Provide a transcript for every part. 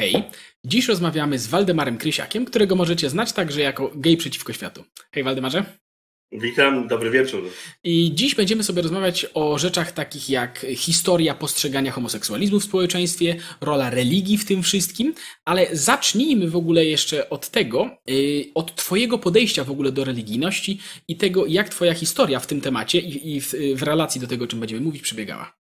Hej, dziś rozmawiamy z Waldemarem Krysiakiem, którego możecie znać także jako gej przeciwko światu. Hej Waldemarze. Witam, dobry wieczór. I dziś będziemy sobie rozmawiać o rzeczach takich jak historia postrzegania homoseksualizmu w społeczeństwie, rola religii w tym wszystkim, ale zacznijmy w ogóle jeszcze od tego, yy, od Twojego podejścia w ogóle do religijności i tego, jak Twoja historia w tym temacie i, i w, w, relacji do tego, o czym będziemy mówić, przebiegała.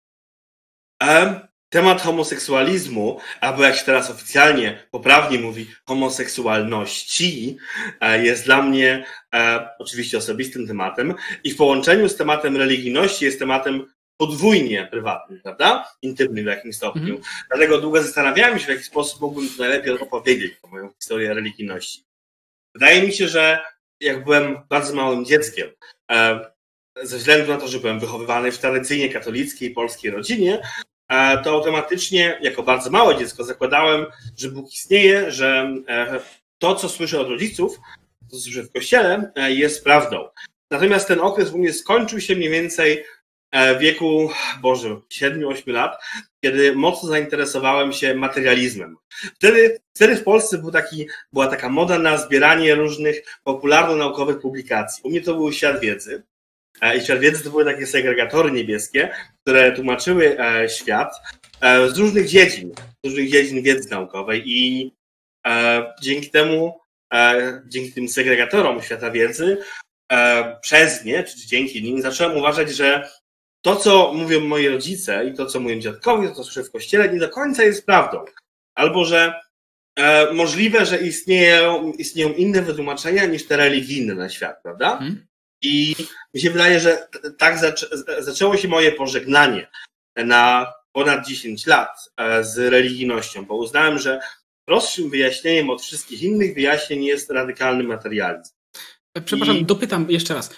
Um, temat homoseksualizmu, albo jak się teraz oficjalnie, poprawnie mówi, homoseksualności, e, jest dla mnie e, oczywiście osobistym tematem i w połączeniu z tematem religijności jest tematem podwójnie prywatnym, prawda? Intymnym w jakimś stopniu. Mm. Dlatego długo zastanawiałem się, w jaki sposób mógłbym najlepiej opowiedzieć o moją historię religijności. Wydaje mi się, że jak byłem bardzo małym dzieckiem, e, ze względu na to, że byłem wychowywany w tradycyjnie katolickiej polskiej rodzinie, to automatycznie jako bardzo małe dziecko zakładałem, że Bóg istnieje, że e, to, co słyszę od rodziców, to, co słyszę w kościele, e, jest prawdą. Natomiast ten okres u mnie skończył się mniej więcej e, w wieku, Boże, 7-8 lat, kiedy mocno zainteresowałem się materializmem. Wtedy, wtedy w Polsce był taki, była taka moda na zbieranie różnych popularno-naukowych publikacji. U mnie to był świat wiedzy. I świat wiedzy to były takie segregatory niebieskie, które tłumaczyły e, świat e, z różnych dziedzin, z różnych dziedzin wiedzy naukowej i e, dzięki temu, dzięki tym segregatorom świata wiedzy, przez nie, czy dzięki nim, zacząłem uważać, że to, co mówią moi rodzice i to, co mówią dziadkowie, to, co słyszę w kościele, nie do końca jest prawdą. Albo, że możliwe, że istnieją, istnieją inne wytłumaczenia niż te religijne na świat, prawda? Hmm. I mi się wydaje, że tak zaczęło się moje pożegnanie na ponad 10 lat e, z religijnością, bo uznałem, że prostszym wyjaśnieniem od wszystkich innych wyjaśnień jest radykalny materializm. E, przepraszam, I... dopytam jeszcze raz.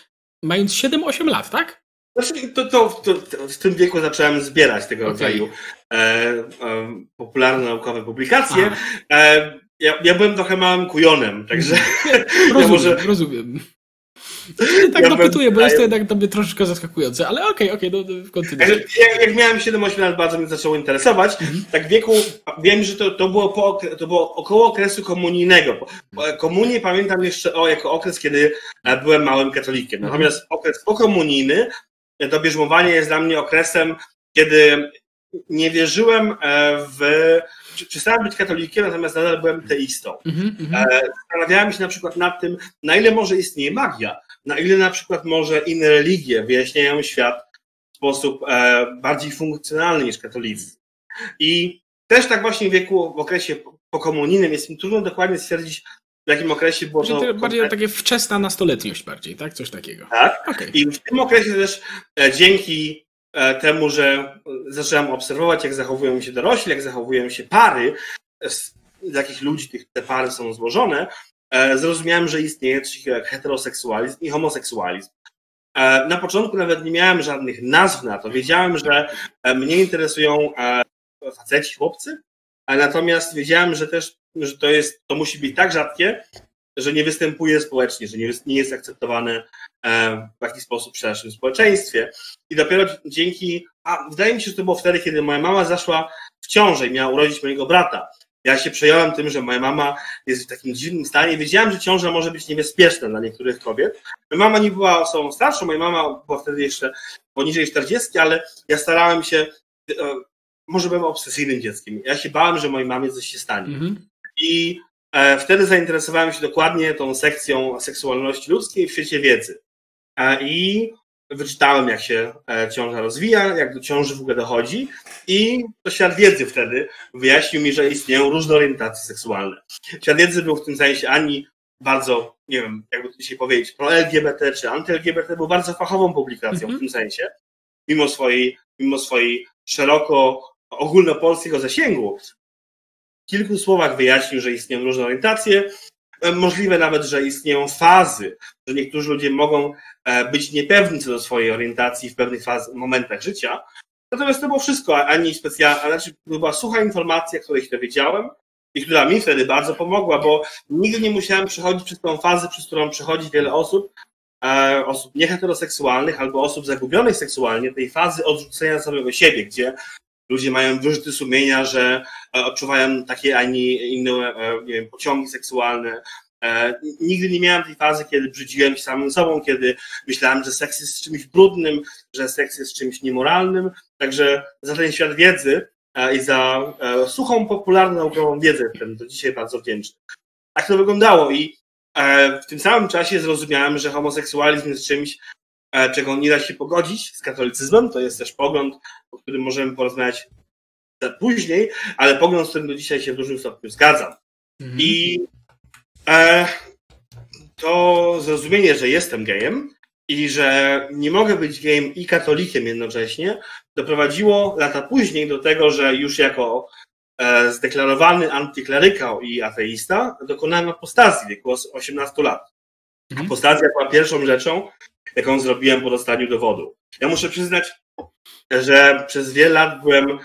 Mając 7-8 lat, tak? Znaczy, to, to, to, w tym wieku zacząłem zbierać tego okay. rodzaju e, e, popularne naukowe publikacje. E, ja, ja, byłem trochę małym kujonem, także rozumiem, ja może, rozumiem. Tak ja dopytuję, bo jest to jednak dla mnie troszeczkę zaskakujące, ale okej, okay, okej, okay, no, kontynuuj. Jak, jak miałem 7-8 lat, bardzo mnie zaczęło interesować. Mhm. Tak w wieku, wiem, że to, to, było po, to było około okresu komunijnego. Komunię pamiętam jeszcze o, jako okres, kiedy e, byłem małym katolikiem. Mhm. Natomiast okres pokomunijny, e, to bierzmowanie jest dla mnie okresem, kiedy nie wierzyłem e, w przestałem być katolikiem, natomiast nadal byłem teistą. Mm -hmm. Zastanawiałem się na przykład nad tym, na ile może istnieje magia, na ile na przykład może inne religie wyjaśniają świat w sposób e, bardziej funkcjonalny niż katolicyzm. I też tak właśnie w wieku, w okresie pokomunijnym jest mi trudno dokładnie stwierdzić, w jakim okresie było to... to bardziej takie wczesna nastoletniość bardziej, tak? Coś takiego. Tak. Okay. I w tym okresie też e, dzięki temu, że zacząłem obserwować, jak zachowują się dorośli, jak zachowują się pary, z jakich ludzi te pary są złożone, E, zrozumiałem, że istnieje coś jak heteroseksualizm i homoseksualizm. E, na początku nawet nie miałem żadnych nazw na to. Wiedziałem, że e, mnie interesują faceci, chłopcy, natomiast wiedziałem, że też że to, jest, to musi być tak rzadkie, że nie występuje społecznie, że nie jest, nie jest akceptowane w jakiś sposób w naszym społeczeństwie. I dopiero dzięki, a wydaje mi się, że to było wtedy, kiedy moja mama zaszła w ciążę i miała urodzić mojego brata. Ja się przejąłem tym, że moja mama jest w takim dziwnym stanie. Wiedziałem, że ciąża może być niebezpieczna dla niektórych kobiet. Moja mama nie była osobą starszą, moja mama była wtedy jeszcze poniżej 40, ale ja starałem się, e, może byłem obsesyjnym dzieckiem. Ja się bałem, że mojej mamie coś się stanie. Mhm. I wtedy zainteresowałem się dokładnie tą sekcją seksualności ludzkiej w świecie wiedzy. E, I wyczytałem, jak się e, ciąża rozwija, jak do ciąży w ogóle dochodzi i to świat wiedzy wtedy wyjaśnił mi, że istnieją różne orientacje seksualne. Świat wiedzy był w tym sensie ani bardzo, nie wiem, jakby to dzisiaj powiedzieć, pro-LGBT czy anty-LGBT, był bardzo fachową publikacją mm -hmm. w tym sensie, mimo swojej, mimo swojej szeroko ogólnopolskiego zasięgu. Kilku słowach wyjaśnił, że istnieją różne orientacje, e, możliwe nawet, że istnieją fazy, że niektórzy ludzie mogą E, być niepewni co do swojej orientacji w pewnych faz, momentach życia. Natomiast to było wszystko, ani specjalnie, znaczy była sucha informacja, której się dowiedziałem i która mi wtedy bardzo pomogła, bo nigdy nie musiałem przechodzić przez tą fazę, przez którą przechodzi wiele osób, e, osób nieheteroseksualnych albo osób zagubionych seksualnie, tej fazy odrzucenia samego siebie, gdzie ludzie mają wyrzuty sumienia, że odczuwają takie, a nie inne nie wiem, pociągi seksualne. Nigdy nie miałem tej fazy, kiedy brzydziłem się samym sobą, kiedy myślałem, że seks jest czymś brudnym, że seks jest czymś niemoralnym. Także za ten świat wiedzy i za suchą, popularną naukową wiedzę jestem do dzisiaj bardzo wdzięczny. Tak to wyglądało i w tym samym czasie zrozumiałem, że homoseksualizm jest czymś, E, czego nie da się pogodzić z katolicyzmem. To jest też pogląd, o którym możemy porozmawiać później, ale pogląd, z którym do dzisiaj się w dużym stopniu zgadzam. Mhm. I e, to zrozumienie, że jestem gejem i że nie mogę być gejem i katolikiem jednocześnie, doprowadziło lata później do tego, że już jako e, zdeklarowany antyklerykał i ateista dokonałem apostazji w wieku 18 lat. Mhm. Apostazja była pierwszą rzeczą, jaką zrobiłem po dostaniu dowodu. Ja muszę przyznać, że przez wiele lat byłem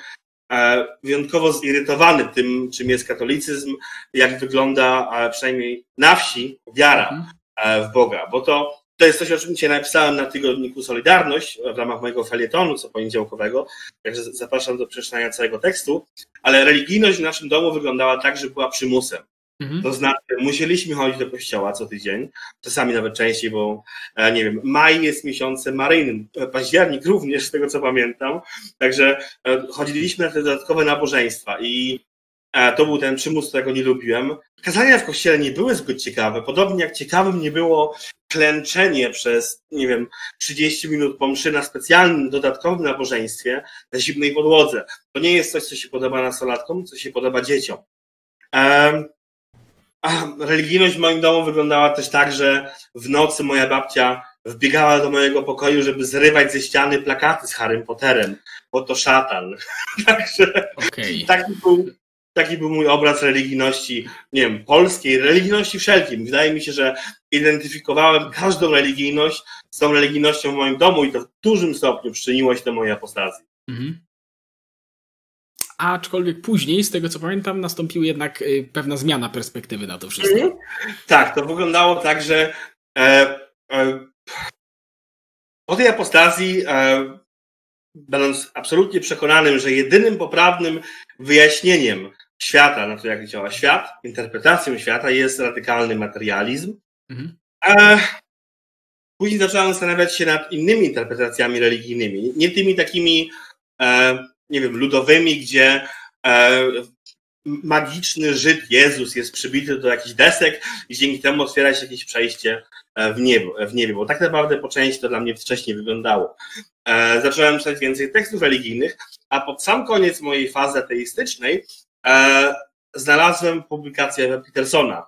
e, wyjątkowo zirytowany tym, czym jest katolicyzm, jak wygląda przynajmniej na wsi wiara mhm. e, w Boga, bo to, to jest coś, o czym dzisiaj napisałem na tygodniku Solidarność w ramach mojego felietonu co poniedziałkowego, także zapraszam do przeczytania całego tekstu, ale religijność w naszym domu wyglądała tak, że była przymusem. Mhm. To znaczy, musieliśmy chodzić do kościoła co tydzień, czasami nawet częściej, bo e, nie wiem, maj jest miesiącem maryjnym, e, październik również, z tego co pamiętam. Także e, chodziliśmy na te dodatkowe nabożeństwa i to był ten przymus, którego nie lubiłem. Kazania w kościele nie były zbyt ciekawe, podobnie jak ciekawym nie było klęczenie przez, nie wiem, 30 minut po mszy na specjalnym, dodatkowym nabożeństwie na zimnej podłodze. To nie jest coś, co się podoba nastolatkom, co się podoba dzieciom. A religijność w moim domu wyglądała też tak, że w nocy moja babcia wbiegała do mojego pokoju, żeby zrywać ze ściany plakaty z Harrym Potterem, bo to szatan. Także okay. taki, był, taki był mój obraz religijności, nie wiem, polskiej, religijności wszelkim. Wydaje mi się, że identyfikowałem każdą religijność z tą religijnością w moim domu i to w dużym stopniu przyczyniło się do mojej apostazji. Mhm aczkolwiek później, z tego co pamiętam, nastąpiła jednak y, pewna zmiana perspektywy na to wszystko. Mhm. Tak, to wyglądało tak, że e, e, po tej apostazji, e, będąc absolutnie przekonanym, że jedynym poprawnym wyjaśnieniem świata, na to jak działa świat, interpretacją świata jest radykalny materializm. Mhm. E, później zacząłem zastanawiać się nad innymi interpretacjami religijnymi, nie tymi takimi e, nie wiem, ludowymi, gdzie e, magiczny Żyd Jezus jest przybity do jakichś desek i dzięki temu otwiera się jakieś przejście e, w niebo, w niebie, bo tak naprawdę po części to dla mnie wcześniej wyglądało. E, zacząłem czytać więcej tekstów religijnych, a pod sam koniec mojej fazy ateistycznej znalazłem publikację Petersona,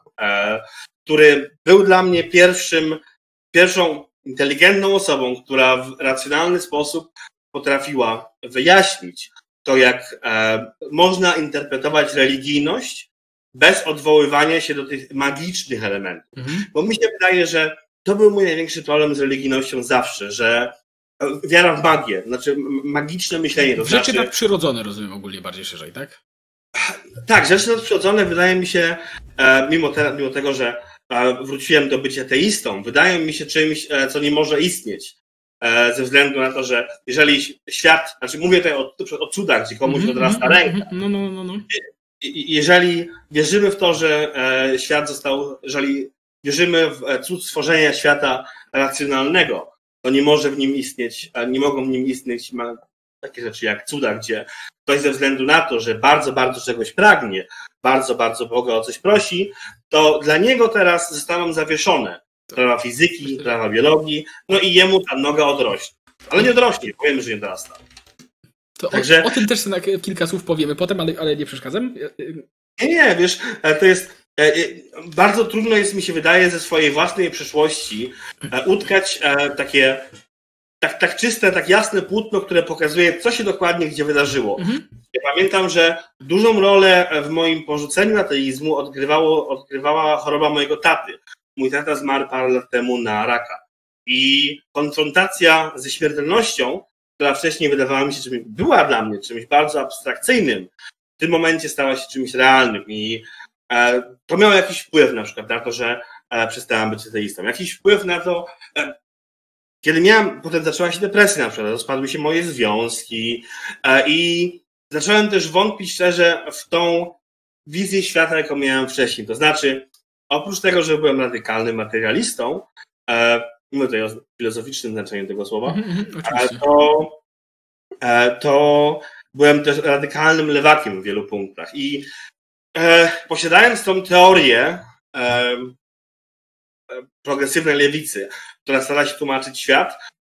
który był dla mnie pierwszym, pierwszą inteligentną osobą, która w racjonalny sposób potrafiła wyjaśnić to, jak e, można interpretować religijność bez odwoływania się do tych magicznych elementów. Mhm. Bo mi się wydaje, że to był mój największy problem z religijnością zawsze, że e, wiara w magię, znaczy magiczne myślenie. To rzeczy znaczy, nadprzyrodzone rozumiem ogólnie bardziej szerzej, tak? Tak, rzeczy nadprzyrodzone wydaje mi się, e, mimo, te, mimo tego, że wróciłem do bycia teistą, wydają mi się czymś, co nie może istnieć. E, ze względu na to, że jeżeli świat, znaczy mówię tutaj o, o cudach, gdzie komuś mhm, odrasta mhm, ręka, mhm, no, no, no, no. jeżeli wierzymy w to, że e, świat został, jeżeli wierzymy w e, cud stworzenia świata racjonalnego, to nie może w nim istnieć, nie mogą w nim istnieć takie rzeczy jak cuda, gdzie ktoś ze względu na to, że bardzo, bardzo czegoś pragnie, bardzo, bardzo Boga o coś prosi, to dla niego teraz zostaną zawieszone prawa fizyki, prawa biologii, no i jemu ta noga odrośnie. Ale nie odrośnie, powiem, że nie dorasta. To Także... o, o, tym też kilka słów powiemy potem, ale, ale nie przeszkadzam. Nie, nie, wiesz, e, to jest e, e, bardzo trudno jest mi się wydaje ze swojej własnej przeszłości utkać takie tak, tak czyste, tak jasne płótno, które pokazuje, co się dokładnie gdzie wydarzyło. Mhm. Ja pamiętam, że dużą rolę w moim porzuceniu ateizmu odgrywało, odgrywała choroba mojego taty. Mój tata zmarł parę lat temu na raka. I konfrontacja ze śmiertelnością, która wcześniej wydawała mi się czymś, była dla mnie czymś bardzo abstrakcyjnym, w tym momencie stała się czymś realnym. I e, to miało jakiś wpływ na przykład na to, że e, przestałem być ateistą. Jakiś wpływ na to, e, kiedy miałem, potem zaczęła się depresja na przykład, rozpadły się moje związki i zacząłem też wątpić szczerze w tą wizję świata, jaką miałem wcześniej. To znaczy, oprócz tego, że byłem radykalnym materialistą, e, mówię tutaj o filozoficznym znaczeniu tego słowa, mm -hmm, to, e, to byłem też radykalnym lewakiem w wielu punktach. I e, posiadając tą teorię e, progresywnej lewicy, która stara się tłumaczyć świat,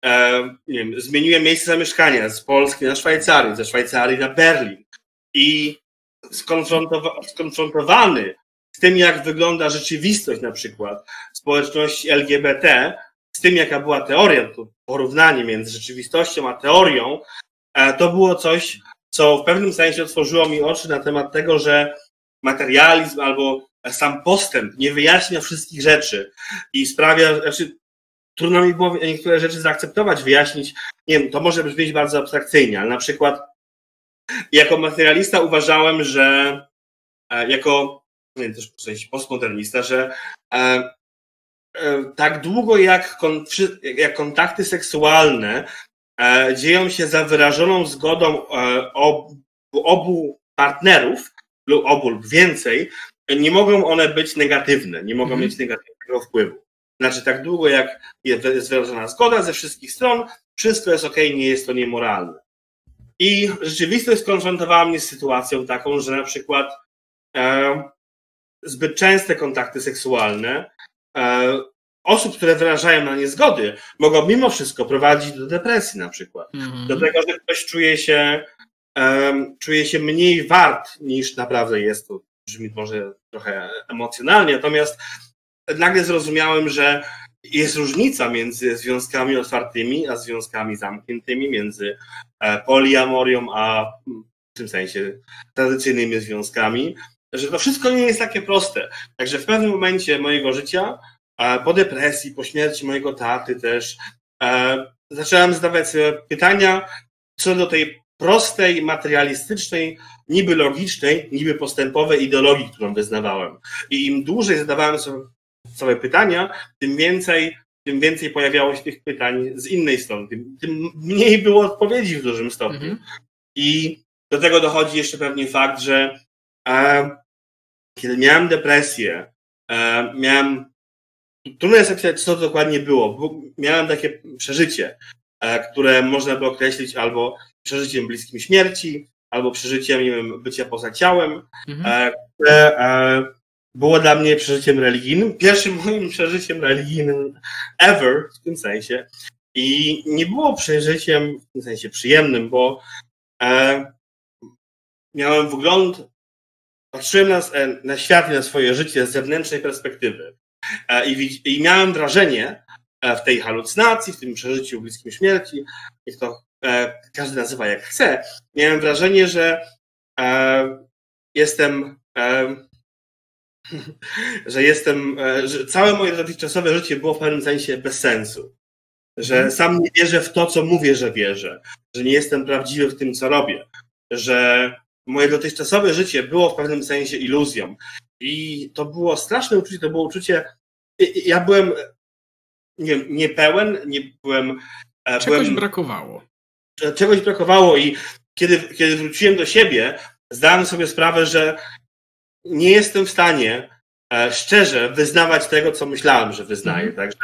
e, nie wiem, zmieniłem miejsce zamieszkania z Polski na Szwajcarię, ze Szwajcarii na Berlin. I skonfrontowa skonfrontowany z tym, jak wygląda rzeczywistość na przykład społeczności LGBT, z tym, jaka była teoria, to porównanie między rzeczywistością a teorią, e, to było coś, co w pewnym sensie otworzyło mi oczy na temat tego, że materializm albo sam postęp nie wyjaśnia wszystkich rzeczy i sprawia, znaczy trudno mi było niektóre rzeczy zaakceptować, wyjaśnić. Nie wiem, to może brzmieć bardzo abstrakcyjnie, ale na przykład jako materialista uważałem, że e, jako nie wiem, też postmodernista, że e, e, tak długo jak, kon, jak kontakty seksualne dzieją się za wyrażoną zgodą obu, obu partnerów, lub obu lub więcej, nie mogą one być negatywne, nie mogą mm. mieć negatywnego wpływu. Znaczy, tak długo jak jest wyrażona zgoda ze wszystkich stron, wszystko jest ok, nie jest to niemoralne. I rzeczywistość skonfrontowała mnie z sytuacją taką, że na przykład e, zbyt częste kontakty seksualne e, osób, które wyrażają na nie zgody, mogą mimo wszystko prowadzić do depresji na przykład. Mm. Do tego, że ktoś czuje się, e, czuje się mniej wart niż naprawdę jest. To brzmi może trochę emocjonalnie, natomiast nagle zrozumiałem, że jest różnica między związkami otwartymi, a związkami zamkniętymi, między e, poliamorią, a w tym sensie tradycyjnymi związkami, że to wszystko nie jest takie proste. Także w pewnym momencie mojego życia, e, po depresji, po śmierci mojego taty też, e, zacząłem zadawać sobie pytania co do tej prostej, materialistycznej, niby logicznej, niby postępowej ideologii, którą wyznawałem. I im dłużej zadawałem sobie pytania, tym więcej, tym więcej pojawiało się tych pytań z innej strony, tym, tym mniej było odpowiedzi w dużym stopniu. Mhm. I do tego dochodzi jeszcze pewnie fakt, że e, kiedy miałem depresję, e, miałem. Trudno jest opisać, co to dokładnie było, bo miałem takie przeżycie, e, które można by określić albo przeżyciem bliskim śmierci, albo przeżyciem, nie wiem, bycia poza ciałem, mhm. E, które było dla mnie przeżyciem religijnym, pierwszym moim przeżyciem religijnym ever w tym sensie. I nie było przeżyciem w tym sensie przyjemnym, bo miałem wgląd, patrzyłem na, na świat i na swoje życie z zewnętrznej perspektywy. E, i, I miałem wrażenie e, w tej halucynacji, w tym przeżyciu bliskim śmierci, niech to e, każdy nazywa jak chce, miałem wrażenie, że jestem że jestem, że całe moje dotychczasowe życie było w pewnym sensie bez sensu. Że mhm. sam nie wierzę w to, co mówię, że wierzę, że nie jestem prawdziwy w tym, co robię, że moje dotychczasowe życie było w pewnym sensie iluzją. I to było straszne uczucie, to było uczucie, ja byłem nie, niepełen, nie byłem... E, czegoś byłem, brakowało. Czegoś brakowało i kiedy, kiedy wróciłem do siebie, zdałem sobie sprawę, że nie jestem w stanie e, szczerze wyznawać tego, co myślałem, że wyznaję. Mhm. Także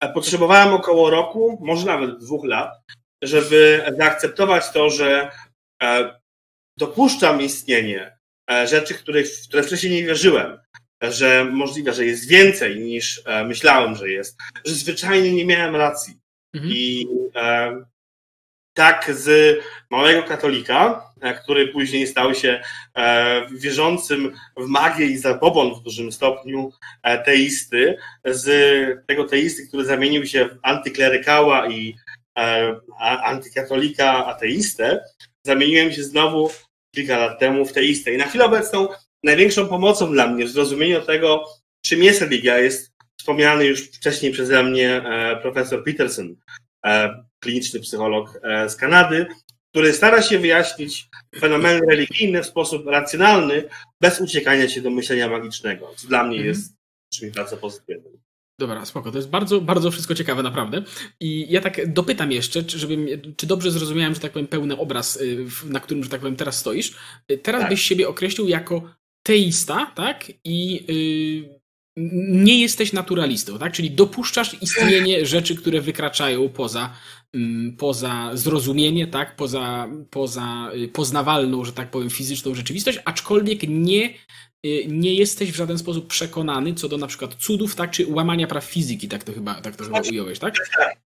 e, potrzebowałem około roku, może nawet dwóch lat, żeby zaakceptować to, że e, dopuszczam istnienie rzeczy, których, w które wcześniej nie wierzyłem, że możliwe, że jest więcej niż myślałem, że jest, że zwyczajnie nie miałem racji. Mhm. I tak z małego katolika, e, który później stał się e, wierzącym w magię i zabobon w dużym stopniu e, teisty, z tego teisty, który zamienił się w antyklerykała i antykatolika ateistę, zamieniłem się znowu kilka lat temu w teistę. I na chwilę obecną największą pomocą dla mnie w zrozumieniu tego, czym jest religia, jest wspomniany już wcześniej przeze mnie profesor Peterson, kliniczny psycholog e, z Kanady, który stara się wyjaśnić fenomeny religijne w sposób racjonalny, bez uciekania się do myślenia magicznego, co dla mnie mhm. jest czymś bardzo pozytywnym. Dobra, spoko. To jest bardzo, bardzo wszystko ciekawe, naprawdę. I ja tak dopytam jeszcze, czy, żebym, czy dobrze zrozumiałem, że tak powiem, pełny obraz, y, na którym, że tak powiem, teraz stoisz. Y, teraz tak. byś siebie określił jako teista, tak? I yy, nie jesteś naturalistą, tak? Czyli dopuszczasz istnienie rzeczy, które wykraczają poza, mm, poza zrozumienie, tak? Poza, poza y, poznawalną, że tak powiem, fizyczną rzeczywistość, aczkolwiek nie nie jesteś w żaden sposób przekonany co do na przykład cudów, tak, czy łamania praw fizyki, tak to chyba, tak to chyba znaczy, ująłeś, tak?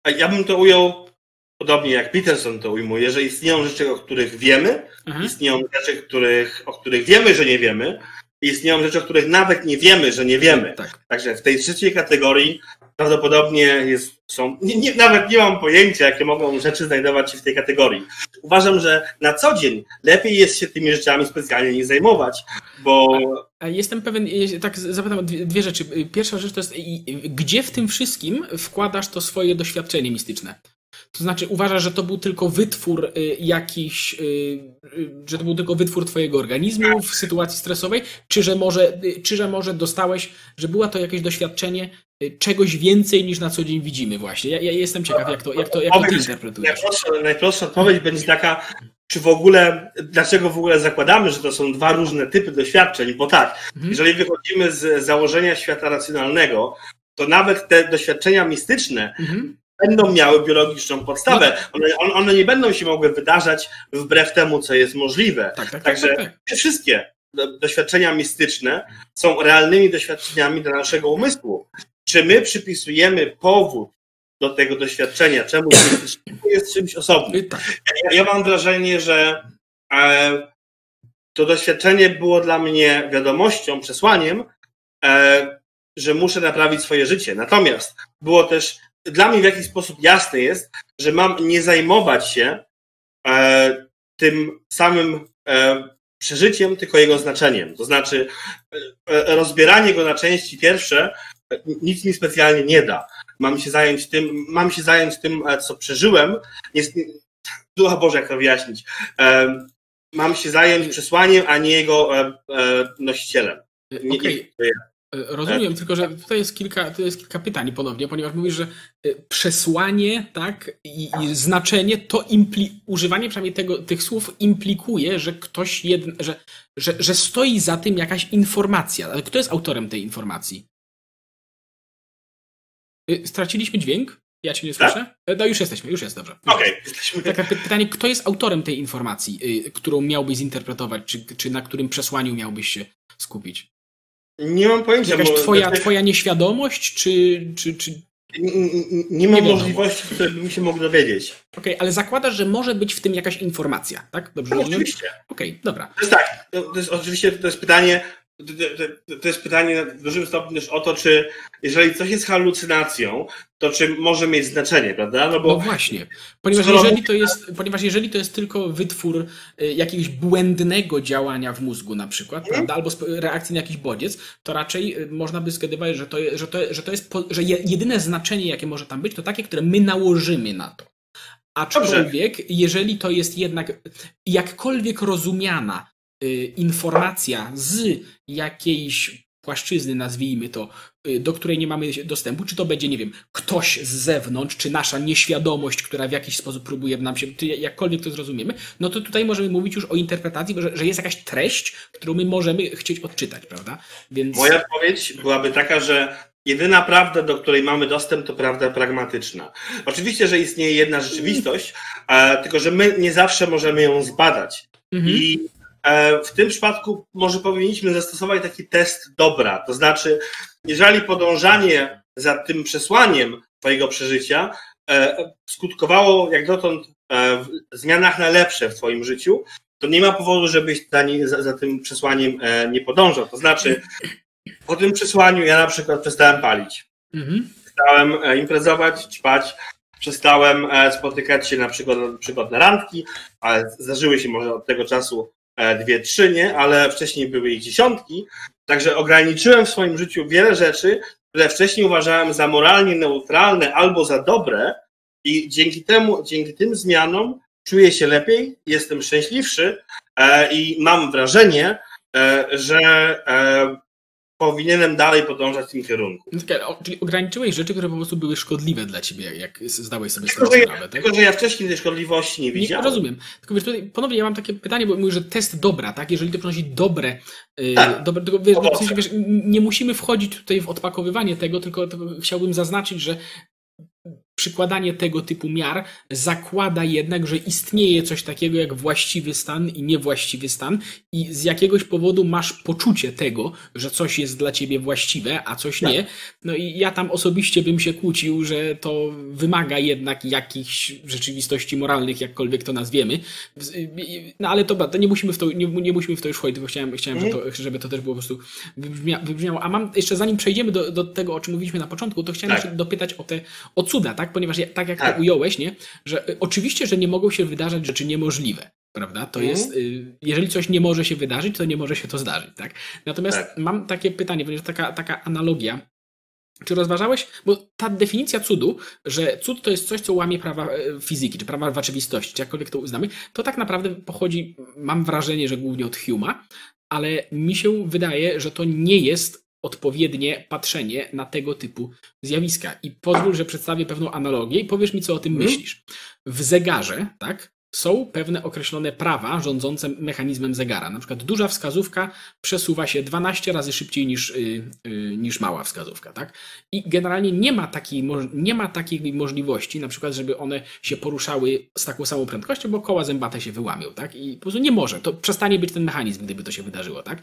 tak? Ja bym to ujął podobnie jak Peterson to ujmuje, że istnieją rzeczy, o których wiemy, mhm. istnieją rzeczy, których, o których wiemy, że nie wiemy, istnieją rzeczy, o których nawet nie wiemy, że nie wiemy. Tak. Także w tej trzeciej kategorii prawdopodobnie jest, są, nie, nie, nawet nie mam pojęcia, jakie mogą rzeczy znajdować się w tej kategorii. Uważam, że na co dzień lepiej jest się tymi rzeczami specjalnie nie zajmować, bo... Jestem pewien, tak zapytam dwie rzeczy. Pierwsza rzecz to jest, gdzie w tym wszystkim wkładasz to swoje doświadczenie mistyczne? To znaczy, uważasz, że to był tylko wytwór y, jakiś, y, y, że to był tylko wytwór twojego organizmu w sytuacji stresowej, czy że może, czy że może dostałeś, że była to jakieś doświadczenie czegoś więcej niż na co dzień widzimy właśnie. Ja, ja jestem ciekaw, jak to, jak to, jak to ty interpretujesz. Najprostsza, najprostsza odpowiedź będzie taka, czy w ogóle, dlaczego w ogóle zakładamy, że to są dwa różne typy doświadczeń, bo tak, mhm. jeżeli wychodzimy z założenia świata racjonalnego, to nawet te doświadczenia mistyczne mhm będą miały biologiczną podstawę. One, one nie będą się mogły wydarzać wbrew temu, co jest możliwe. Tak, tak, Także tak, tak. tak. wszystkie doświadczenia mistyczne są realnymi doświadczeniami dla naszego umysłu. Czy my przypisujemy powód do tego doświadczenia, czemu jest czymś osobnym? Tak. Ja, ja mam wrażenie, że e, to doświadczenie było dla mnie wiadomością, przesłaniem, e, że muszę naprawić swoje życie. Natomiast było też dla mnie w jakiś sposób jasne jest, że mam nie zajmować się e, tym samym e, przeżyciem, tylko jego znaczeniem. To znaczy, e, rozbieranie go na części pierwsze nic mi specjalnie nie da. Mam się zająć tym, mam się zająć tym, e, co przeżyłem. Jest, Ducha Boże, jak to wyjaśnić. E, mam się zająć przesłaniem, a nie jego e, nosicielem. Nie, okay. nie, E, rozumiem, tylko że tutaj jest kilka, tutaj jest kilka pytań ponownie, ponieważ mówisz, że e, przesłanie, tak, i, i znaczenie, to impli, używanie przynajmniej tego, tych słów implikuje, że ktoś jedn, że, że, że stoi za tym jakaś informacja. Ale kto jest autorem tej informacji? E, straciliśmy dźwięk? Ja cię nie tak? słyszę? Tak? No już jesteśmy, już jest dobrze. Okej, okay, jesteśmy. Pytanie, kto jest autorem tej informacji, którą miałbyś zinterpretować, czy, czy na którym przesłaniu miałbyś się skupić? Nie mam pojęcia. Jakaś twoja, znaczy... twoja nieświadomość, czy... czy, czy... Nie, mam nie możliwości, które by mi się mógł dowiedzieć. Okej, okay, ale zakładasz, że może być w tym jakaś informacja, tak? Dobrze no, Oczywiście. Okej, okay, dobra. To jest tak, to jest, oczywiście to jest pytanie, to, jest pytanie w dużym stopniu też o to, czy jeżeli coś jest halucynacją, to czy może mieć znaczenie, prawda? No, bo no właśnie, ponieważ jeżeli, to jest, ponieważ jeżeli to jest tylko wytwór y, jakiegoś błędnego działania w mózgu na przykład, hmm. prawda? albo reakcji na jakiś bodziec, to raczej y, można by zgadywać, że to, że to, że to jest, że jedyne znaczenie, jakie może tam być, to takie, które my nałożymy na to. Aczkolwiek, Dobrze. jeżeli to jest jednak jakkolwiek rozumiana informacja z jakiejś płaszczyzny, nazwijmy to, y, do której nie mamy dostępu, czy to będzie, nie wiem, ktoś z zewnątrz, czy nasza nieświadomość, która w jakiś sposób próbuje nam się, jakkolwiek to zrozumiemy, no to tutaj możemy mówić już o interpretacji, że, że jest jakaś treść, którą my możemy chcieć odczytać, prawda? Więc... Moja odpowiedź byłaby taka, że jedyna prawda, do której mamy dostęp, to prawda pragmatyczna. Oczywiście, że istnieje jedna rzeczywistość, tylko że my nie zawsze możemy ją zbadać. Mhm. I E, w tym przypadku może powinniśmy zastosować taki test dobra. To znaczy, jeżeli podążanie za tym przesłaniem Twojego przeżycia e, skutkowało jak dotąd e, w zmianach na lepsze w Twoim życiu, to nie ma powodu, żebyś za, za tym przesłaniem nie podążał. To znaczy, po tym przesłaniu ja na przykład przestałem palić. Mhm. Przestałem imprezować, ćpać, przestałem spotykać się na przykład, na przykład na randki, ale zdarzyły się może od tego czasu E, dwie, trzy, nie, ale wcześniej były ich dziesiątki. Także ograniczyłem w swoim życiu wiele rzeczy, które wcześniej uważałem za moralnie neutralne albo za dobre, i dzięki temu, dzięki tym zmianom czuję się lepiej, jestem szczęśliwszy e, i mam wrażenie, e, że powinienem dalej podążać w tym kierunku. No tak, czyli ograniczyłeś rzeczy, które po prostu były szkodliwe dla ciebie, jak zdałeś sobie tylko, sprawę. Ja, tak? Tylko, że ja wcześniej tej szkodliwości nie widziałem. Nie, rozumiem. Tylko wiesz, tutaj ponownie ja mam takie pytanie, bo mówisz, że test dobra, tak? Jeżeli to przynosi dobre, yy, tak. dobre tylko wiesz, w sensie, wiesz, nie musimy wchodzić tutaj w odpakowywanie tego, tylko, tylko chciałbym zaznaczyć, że przykładanie tego typu miar zakłada jednak, że istnieje coś takiego jak właściwy stan i niewłaściwy stan i z jakiegoś powodu masz poczucie tego, że coś jest dla ciebie właściwe, a coś nie. No i ja tam osobiście bym się kłócił, że to wymaga jednak jakichś rzeczywistości moralnych, jakkolwiek to nazwiemy. No ale to, to nie musimy w to, nie, nie musimy w to już wchodzić, tylko chciałem, chciałem żeby, to, żeby to też było po prostu wybrzmiało. A mam jeszcze zanim przejdziemy do, do tego, o czym mówiliśmy na początku, to chciałem tak. jeszcze dopytać o te o cuda, tak? Ponieważ ja, tak jak tak. to ująłeś, nie? Że y, oczywiście, że nie mogą się wydarzać rzeczy niemożliwe. Prawda? To mm. jest, y, jeżeli coś nie może się wydarzyć, to nie może się to zdarzyć, tak? Natomiast tak. mam takie pytanie, ponieważ taka, taka analogia. Czy rozważałeś, bo ta definicja cudu, że cud to jest coś, co łamie prawa e, fizyki, czy prawa rzeczywistości, czy jakkolwiek to uznamy, to tak naprawdę pochodzi, mam wrażenie, że głównie od Huma, ale mi się wydaje, że to nie jest odpowiednie patrzenie na tego typu zjawiska. I pozwól, że przedstawię pewną analogię i powiesz mi, co o tym mhm. myślisz. W zegarze, tak, są pewne określone prawa rządzące mechanizmem zegara. Na przykład duża wskazówka przesuwa się 12 razy szybciej niż, yy, yy, niż mała wskazówka. Tak? I generalnie nie ma, takiej, nie ma takiej możliwości, na przykład, żeby one się poruszały z taką samą prędkością, bo koła zębate się wyłamią. Tak? I po prostu nie może. To przestanie być ten mechanizm, gdyby to się wydarzyło. Tak?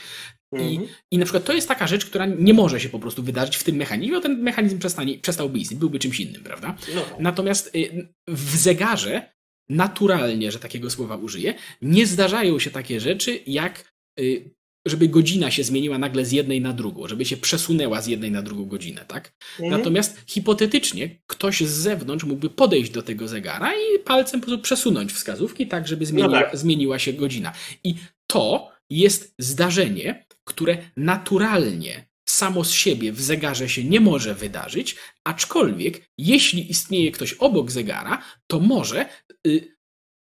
I, mhm. I na przykład to jest taka rzecz, która nie może się po prostu wydarzyć w tym mechanizmie, bo ten mechanizm przestanie, przestałby istnieć, byłby czymś innym, prawda? No. Natomiast yy, w zegarze naturalnie, że takiego słowa użyję, nie zdarzają się takie rzeczy, jak y, żeby godzina się zmieniła nagle z jednej na drugą, żeby się przesunęła z jednej na drugą godzinę, tak? Mhm. Natomiast hipotetycznie ktoś z zewnątrz mógłby podejść do tego zegara i palcem po prostu przesunąć wskazówki tak, żeby zmieniła, no tak. zmieniła się godzina. I to jest zdarzenie, które naturalnie samo z siebie w zegarze się nie może wydarzyć, aczkolwiek jeśli istnieje ktoś obok zegara, to może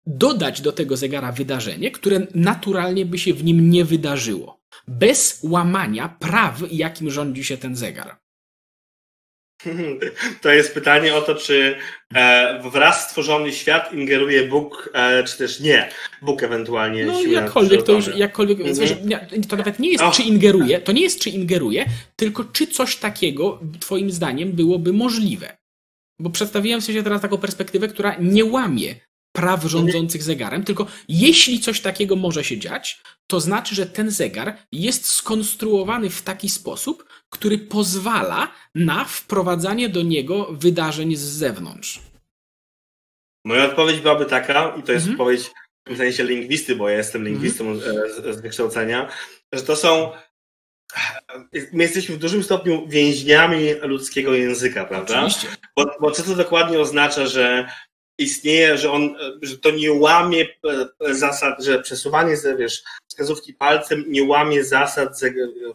dodać do tego zegara wydarzenie, które naturalnie by się w nim nie wydarzyło, bez łamania praw, jakim rządzi się ten zegar. To jest pytanie o to, czy e, wraz stworzony świat ingeruje Bóg, e, czy też nie. Bóg ewentualnie. No jakkolwiek to już, jakkolwiek, mm-hmm. to nawet nie jest, oh. czy ingeruje, to nie jest, czy ingeruje, tylko czy coś takiego, twoim zdaniem, byłoby możliwe. Bo przedstawiłem sobie teraz taką perspektywę, która nie łamie praw rządzących zegarem, tylko jeśli coś takiego może się dziać, to znaczy, że ten zegar jest skonstruowany w taki sposób, który pozwala na wprowadzanie do niego wydarzeń z zewnątrz. Moja odpowiedź byłaby taka, i to jest mhm. odpowiedź w sensie lingwisty, bo ja jestem lingwistą mhm. z, z wykształcenia, że to są my jesteśmy w dużym stopniu więźniami ludzkiego języka, prawda? Oczywiście. Bo, bo co to dokładnie oznacza, że istnieje, że on, że to nie łamie e, zasad, że przesuwanie wiesz, wskazówki palcem nie łamie zasad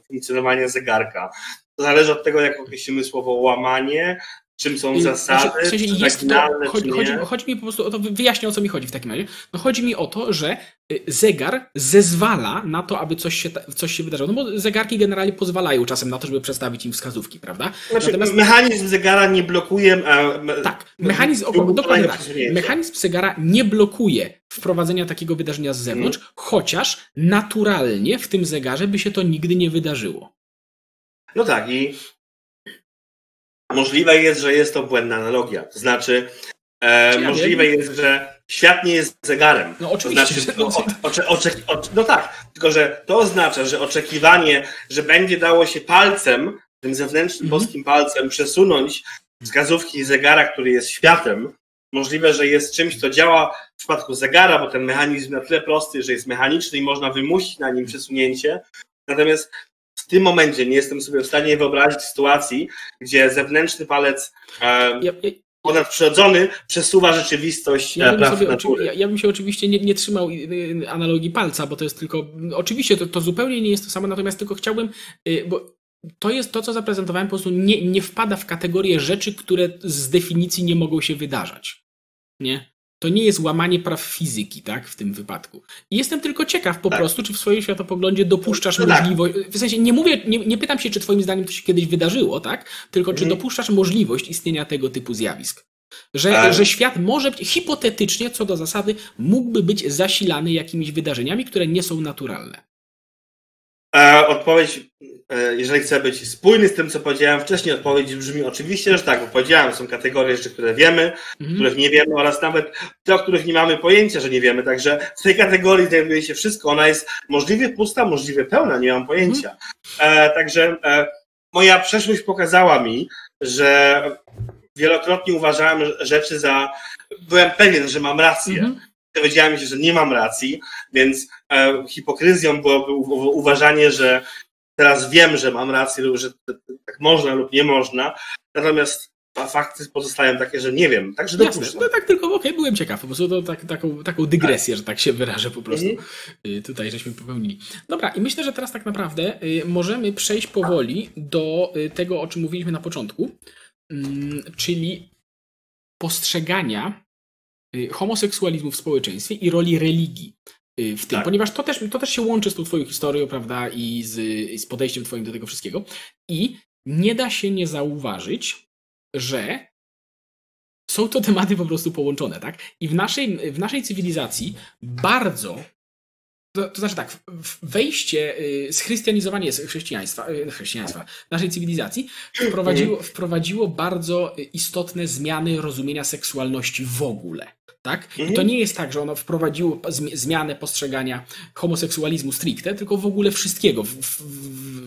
funkcjonowania zegarka. To zależy od tego, jak określimy słowo łamanie, czym są zasady, znaczy, w sensie jest to, chodzi, chodzi, chodzi, mi po prostu o to, wyjaśnię o co mi chodzi w takim razie. No chodzi mi o to, że y, zegar zezwala na to, aby coś się, coś się wydarzyło. No bo zegarki generalnie pozwalają czasem na to, żeby przedstawić im wskazówki, prawda? Znaczy, Natomiast mechanizm zegara nie blokuje. A... Tak, mechanizm, o, dokładnie tak. Mechanizm zegara nie blokuje wprowadzenia takiego wydarzenia z zewnątrz, hmm. chociaż naturalnie w tym zegarze by się to nigdy nie wydarzyło. No tak, i Możliwe jest, że jest to błędna analogia. To znaczy, e, możliwe wiem. jest, że świat nie jest zegarem. No oczywiście. To znaczy, o, ocze, ocze, no tak, tylko że to oznacza, że oczekiwanie, że będzie dało się palcem, tym zewnętrznym mhm. boskim palcem przesunąć wskazówki zegara, który jest światem, możliwe, że jest czymś, co działa w przypadku zegara, bo ten mechanizm na tyle prosty, że jest mechaniczny i można wymusić na nim przesunięcie. Natomiast w tym momencie nie jestem sobie w stanie wyobrazić sytuacji, gdzie zewnętrzny palec e, ja, ja, ponadprzyrodzony przesuwa rzeczywistość ja bym, sobie, ja, ja, bym się oczywiście nie, nie, trzymał analogii palca, bo to jest tylko. Oczywiście to, to zupełnie nie jest to samo, natomiast tylko chciałbym, y, bo to jest to, co zaprezentowałem, po prostu nie, nie wpada w kategorię rzeczy, które z definicji nie mogą się wydarzać. Nie? To nie jest łamanie praw fizyki, tak, w tym wypadku. I jestem tylko ciekaw po tak. prostu, czy w swoim światopoglądzie dopuszczasz no, no możliwość, tak. w sensie nie mówię, nie, nie, pytam się, czy twoim zdaniem to się kiedyś wydarzyło, tak, tylko czy mhm. dopuszczasz możliwość istnienia tego typu zjawisk. Że, Ale... że świat może być, hipotetycznie, co do zasady, mógłby być zasilany jakimiś wydarzeniami, które nie są naturalne. E, odpowiedź, e, jeżeli chcę być spójny z tym, co powiedziałem wcześniej, odpowiedź brzmi oczywiście, że tak, bo powiedziałem, są kategorie rzeczy, które wiemy, mhm. których nie wiemy oraz nawet te, o których nie mamy pojęcia, że nie wiemy. Także w tej kategorii znajduje się wszystko. Ona jest możliwie pusta, możliwie pełna, nie mam pojęcia. Mhm. E, także e, moja przeszłość pokazała mi, że wielokrotnie uważałem rzeczy za. Byłem pewien, że mam rację. Mhm dowiedziałem się, że nie mam racji, więc e, hipokryzją byłoby uważanie, że teraz wiem, że mam rację, że tak można lub nie można, natomiast fakty pozostają takie, że nie wiem, także Jasne, no tak tylko, okej, okay, byłem ciekaw, po prostu to tak, taką, taką dygresję, tak. że tak się wyrażę po prostu mhm. tutaj, żeśmy popełnili. Dobra, i myślę, że teraz tak naprawdę y, możemy przejść powoli do y, tego, o czym mówiliśmy na początku, mm, czyli postrzegania Y, homoseksualizmu w społeczeństwie i roli religii y, w tym, tak. ponieważ to też, to też się łączy z tą twoją historią, prawda, i z, z podejściem twoim do tego wszystkiego. I nie da się nie zauważyć, że są to tematy po prostu połączone, tak? I w naszej, w naszej cywilizacji bardzo to, to, znaczy tak, wejście, y, schrystianizowanie chrześcijaństwa, chrześcijaństwa naszej cywilizacji wprowadziło, mhm. wprowadziło bardzo istotne zmiany rozumienia seksualności w ogóle. Tak? I to mhm. nie jest tak, że ono wprowadziło zmianę postrzegania homoseksualizmu stricte, tylko w ogóle wszystkiego w, w,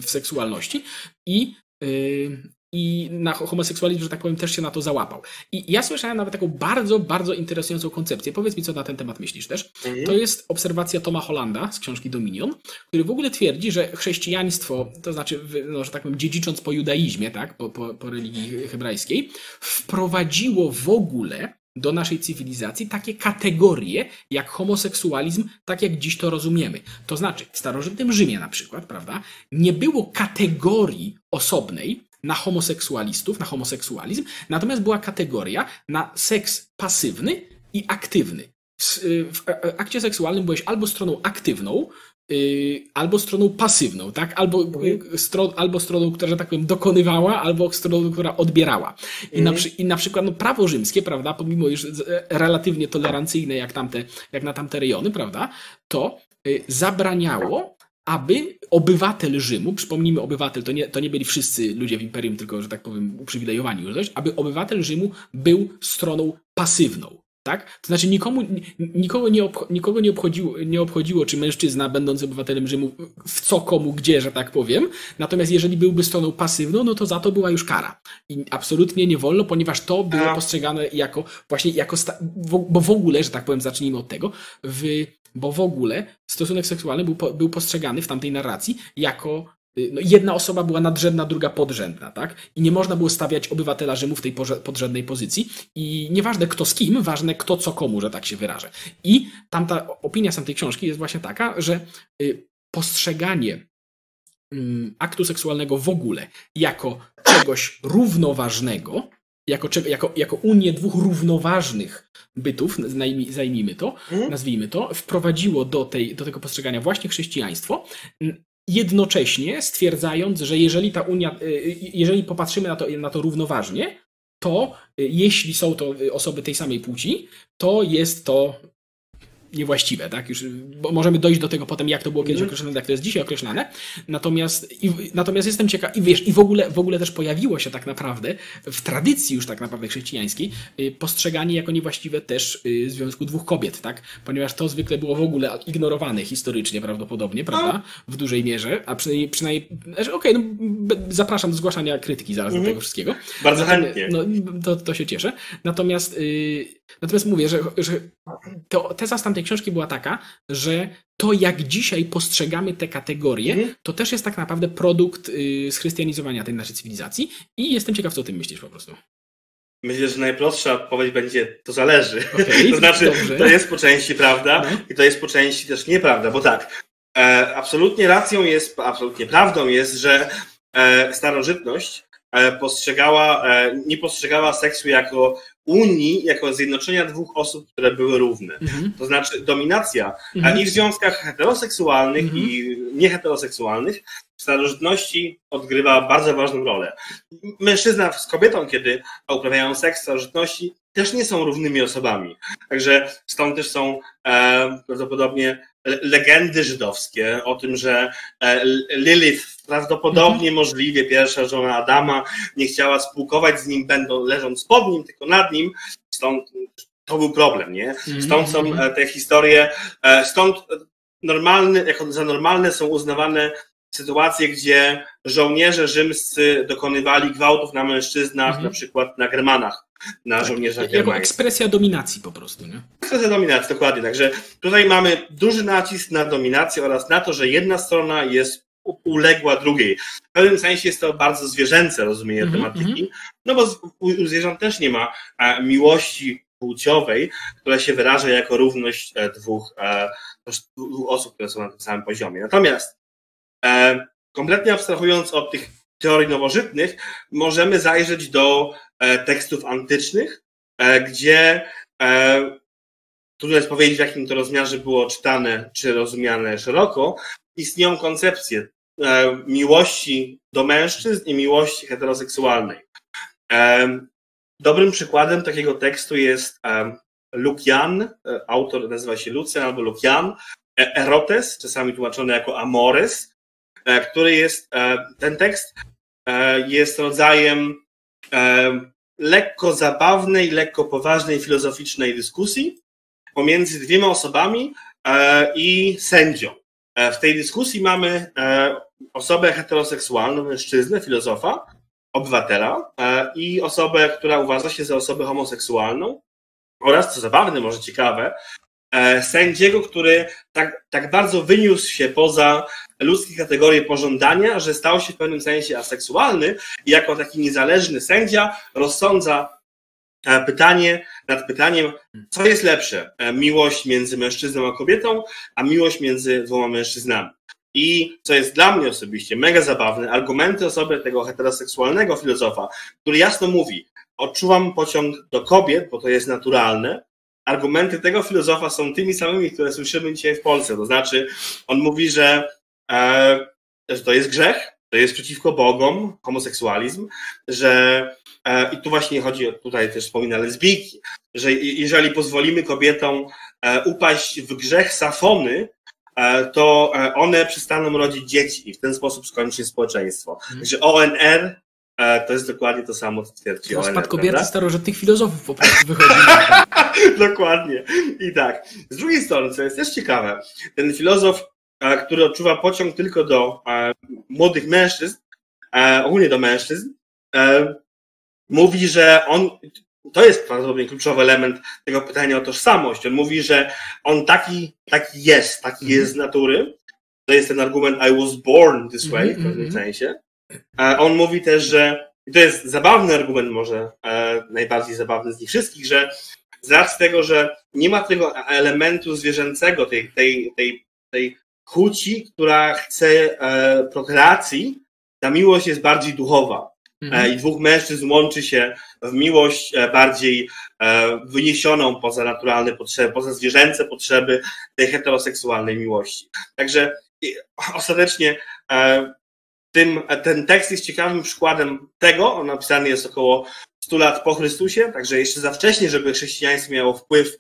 w seksualności. I, yy, i na homoseksualizm, że tak powiem, też się na to załapał. I ja słyszałem nawet taką bardzo, bardzo interesującą koncepcję. Powiedz mi, co na ten temat myślisz też. Mhm. To jest obserwacja Toma Hollanda z książki Dominion, który w ogóle twierdzi, że chrześcijaństwo, to znaczy, no, że tak powiem, dziedzicząc po judaizmie, tak, po, po, po religii hebrajskiej, wprowadziło w ogóle do naszej cywilizacji takie kategorie jak homoseksualizm, tak jak dziś to rozumiemy. To znaczy, w starożytnym Rzymie na przykład, prawda, nie było kategorii osobnej na homoseksualistów, na homoseksualizm, natomiast była kategoria na seks pasywny i aktywny. W, w akcie seksualnym byłeś albo stroną aktywną, Y, albo stroną pasywną, tak? Albo, mhm. stron, albo stroną, która, że tak powiem, dokonywała, albo stroną, która odbierała. I, mhm. na, I na przykład no, prawo rzymskie, prawda, pomimo już relatywnie tolerancyjne jak, tamte, jak na tamte rejony, prawda, to y, zabraniało aby obywatel Rzymu, przypomnijmy obywatel, to nie, to nie byli wszyscy ludzie w imperium, tylko, że tak powiem, uprzywilejowani już dość, aby obywatel Rzymu był stroną pasywną. Tak? To znaczy nikomu, nikogo, nie obcho, nikogo nie, obchodziło, nie obchodziło, czy mężczyzna, będący obywatelem Rzymu, w co komu, gdzie, że tak powiem. Natomiast jeżeli byłby stroną pasywną, no to za to była już kara. I absolutnie nie wolno, ponieważ to było A. postrzegane jako właśnie, jako bo w ogóle, że tak powiem, zacznijmy od tego, w, bo w ogóle stosunek seksualny był, był postrzegany w tamtej narracji jako Y, no jedna osoba była nadrzędna, druga podrzędna, tak? I nie można było stawiać obywatela Rzymu w tej podrzędnej pozycji. I nieważne kto z kim, ważne kto co komu, że tak się wyrażę. I tamta opinia sam tej książki jest właśnie taka, że y, postrzeganie mm, aktu seksualnego w ogóle jako czegoś równoważnego, jako, jako, jako unię dwóch równoważnych bytów, zajmijmy to, mhm. nazwijmy to, wprowadziło do, tej, do tego postrzegania właśnie chrześcijaństwo, jednocześnie stwierdzając, że jeżeli ta Unia, y, y, jeżeli popatrzymy na to, na to równoważnie, to y, jeśli są to osoby tej samej płci, to jest to niewłaściwe, tak? Już możemy dojść do tego potem, jak to było kiedyś mhm. określone, jak to jest dzisiaj określane. Natomiast, i, natomiast jestem ciekaw, i wiesz, i w ogóle, w ogóle też pojawiło się tak naprawdę w tradycji już tak naprawdę chrześcijańskiej y, postrzeganie jako niewłaściwe też y, związku dwóch kobiet, tak? Ponieważ to zwykle było w ogóle ignorowane historycznie prawdopodobnie, prawda? W dużej mierze, a przynajmniej, przynajmniej znaczy, okej, okay, no, zapraszam do zgłaszania krytyki zaraz do mhm. tego wszystkiego. Bardzo chętnie. No, to, to się cieszę. Natomiast, yy, natomiast mówię, że, że to, teza z tamtej tej książki była taka, że to, jak dzisiaj postrzegamy te kategorie, mhm. to też jest tak naprawdę produkt y, schrystianizowania tej naszej cywilizacji. I jestem ciekaw, co o tym myślisz po prostu. Myślę, że najprostsza odpowiedź będzie, to zależy. Okay, to znaczy, dobrze. to jest po części prawda no. i to jest po części też nieprawda, bo tak, e, absolutnie racją jest, absolutnie prawdą jest, że e, starożytność postrzegała, nie postrzegała seksu jako unii, jako zjednoczenia dwóch osób, które były równe. Mhm. To znaczy dominacja mhm. i w związkach heteroseksualnych mhm. i nieheteroseksualnych w starożytności odgrywa bardzo ważną rolę. Mężczyzna z kobietą, kiedy uprawiają seks w starożytności, też nie są równymi osobami. Także stąd też są e, prawdopodobnie legendy żydowskie o tym, że e, Lilith prawdopodobnie mhm. możliwie pierwsza żona Adama nie chciała spółkować z nim, będą leżąc pod nim, tylko nad nim. Stąd to był problem, nie? Mhm. Stąd są e, te historie, e, stąd normalne, jako za normalne są uznawane sytuacje, gdzie żołnierze rzymscy dokonywali gwałtów na mężczyznach, mhm. na przykład na Germanach, na tak, żołnierzach Jako ekspresja dominacji po prostu, nie? Ekspresja dominacji, dokładnie. Także tutaj mamy duży nacisk na dominację oraz na to, że jedna strona jest uległa drugiej. W pewnym sensie jest to bardzo zwierzęce rozumienie mm -hmm, tematyki, mm -hmm. no bo u zwierząt też nie ma miłości płciowej, która się wyraża jako równość e, dwóch, e, dwóch osób, które są na tym samym poziomie. Natomiast e, kompletnie abstrahując od tych teorii nowożytnych, możemy zajrzeć do tekstów antycznych, gdzie trudno jest powiedzieć, w jakim to rozmiarze było czytane czy rozumiane szeroko, istnieją koncepcje e, miłości do mężczyzn i miłości heteroseksualnej. E, dobrym przykładem takiego tekstu jest e, Lukian, autor nazywa się Lucjan albo Lukian, Erotes, czasami tłumaczony jako Amores, który jest, ten tekst jest rodzajem lekko zabawnej, lekko poważnej, filozoficznej dyskusji pomiędzy dwiema osobami i sędzią. E, w tej dyskusji mamy e, osobę heteroseksualną, mężczyznę, filozofa, obywatela e, i osobę, która uważa się za osobę homoseksualną oraz, co zabawne, może ciekawe, sędziego, który tak, tak bardzo wyniósł się poza ludzkie kategorie pożądania, że stał się w pewnym sensie aseksualny i jako taki niezależny sędzia rozsądza pytanie nad pytaniem, co jest lepsze? E, miłość między mężczyzną a kobietą, a miłość między dwoma mężczyznami. I co jest dla mnie osobiście mega zabawne, argumenty osoby tego heteroseksualnego filozofa, który jasno mówi, odczuwam pociąg do kobiet, bo to jest naturalne. Argumenty tego filozofa są tymi samymi, które słyszymy dzisiaj w Polsce. To znaczy, on mówi, że, e, że to jest grzech, to jest przeciwko Bogom, homoseksualizm, że e, i tu właśnie chodzi, tutaj też wspomina lesbijki, że jeżeli pozwolimy kobietom e, upaść w grzech safony, e, to one przestaną rodzić dzieci i w ten sposób skończy się społeczeństwo. Hmm. Także ONR to jest dokładnie to samo, co twierdzi ONR. Rozpad kobiety starożytnych filozofów po prostu wychodzi. dokładnie. I tak. Z drugiej strony, co jest też ciekawe, ten filozof który odczuwa pociąg tylko do młodych mężczyzn, ogólnie do mężczyzn, mówi, że on, to jest prawdopodobnie kluczowy element tego pytania o tożsamość. On mówi, że on taki, taki jest, taki mm -hmm. jest z natury. To jest ten argument I was born this way mm -hmm. w pewnym mhm. sensie. On mówi też, że i to jest zabawny argument, może e, najbardziej zabawny z nich wszystkich, że z racji tego, że nie ma tego elementu zwierzęcego, tej, tej, tej, tej Huci, która chce e, prokreacji, ta miłość jest bardziej duchowa. E, mhm. I dwóch mężczyzn łączy się w miłość e, bardziej wyniesioną poza naturalne potrzeby, poza zwierzęce potrzeby tej heteroseksualnej miłości. Także ostatecznie tym, ten tekst jest ciekawym przykładem tego, on napisany jest około 100 lat po Chrystusie, także jeszcze za wcześnie, żeby chrześcijaństwo miało wpływ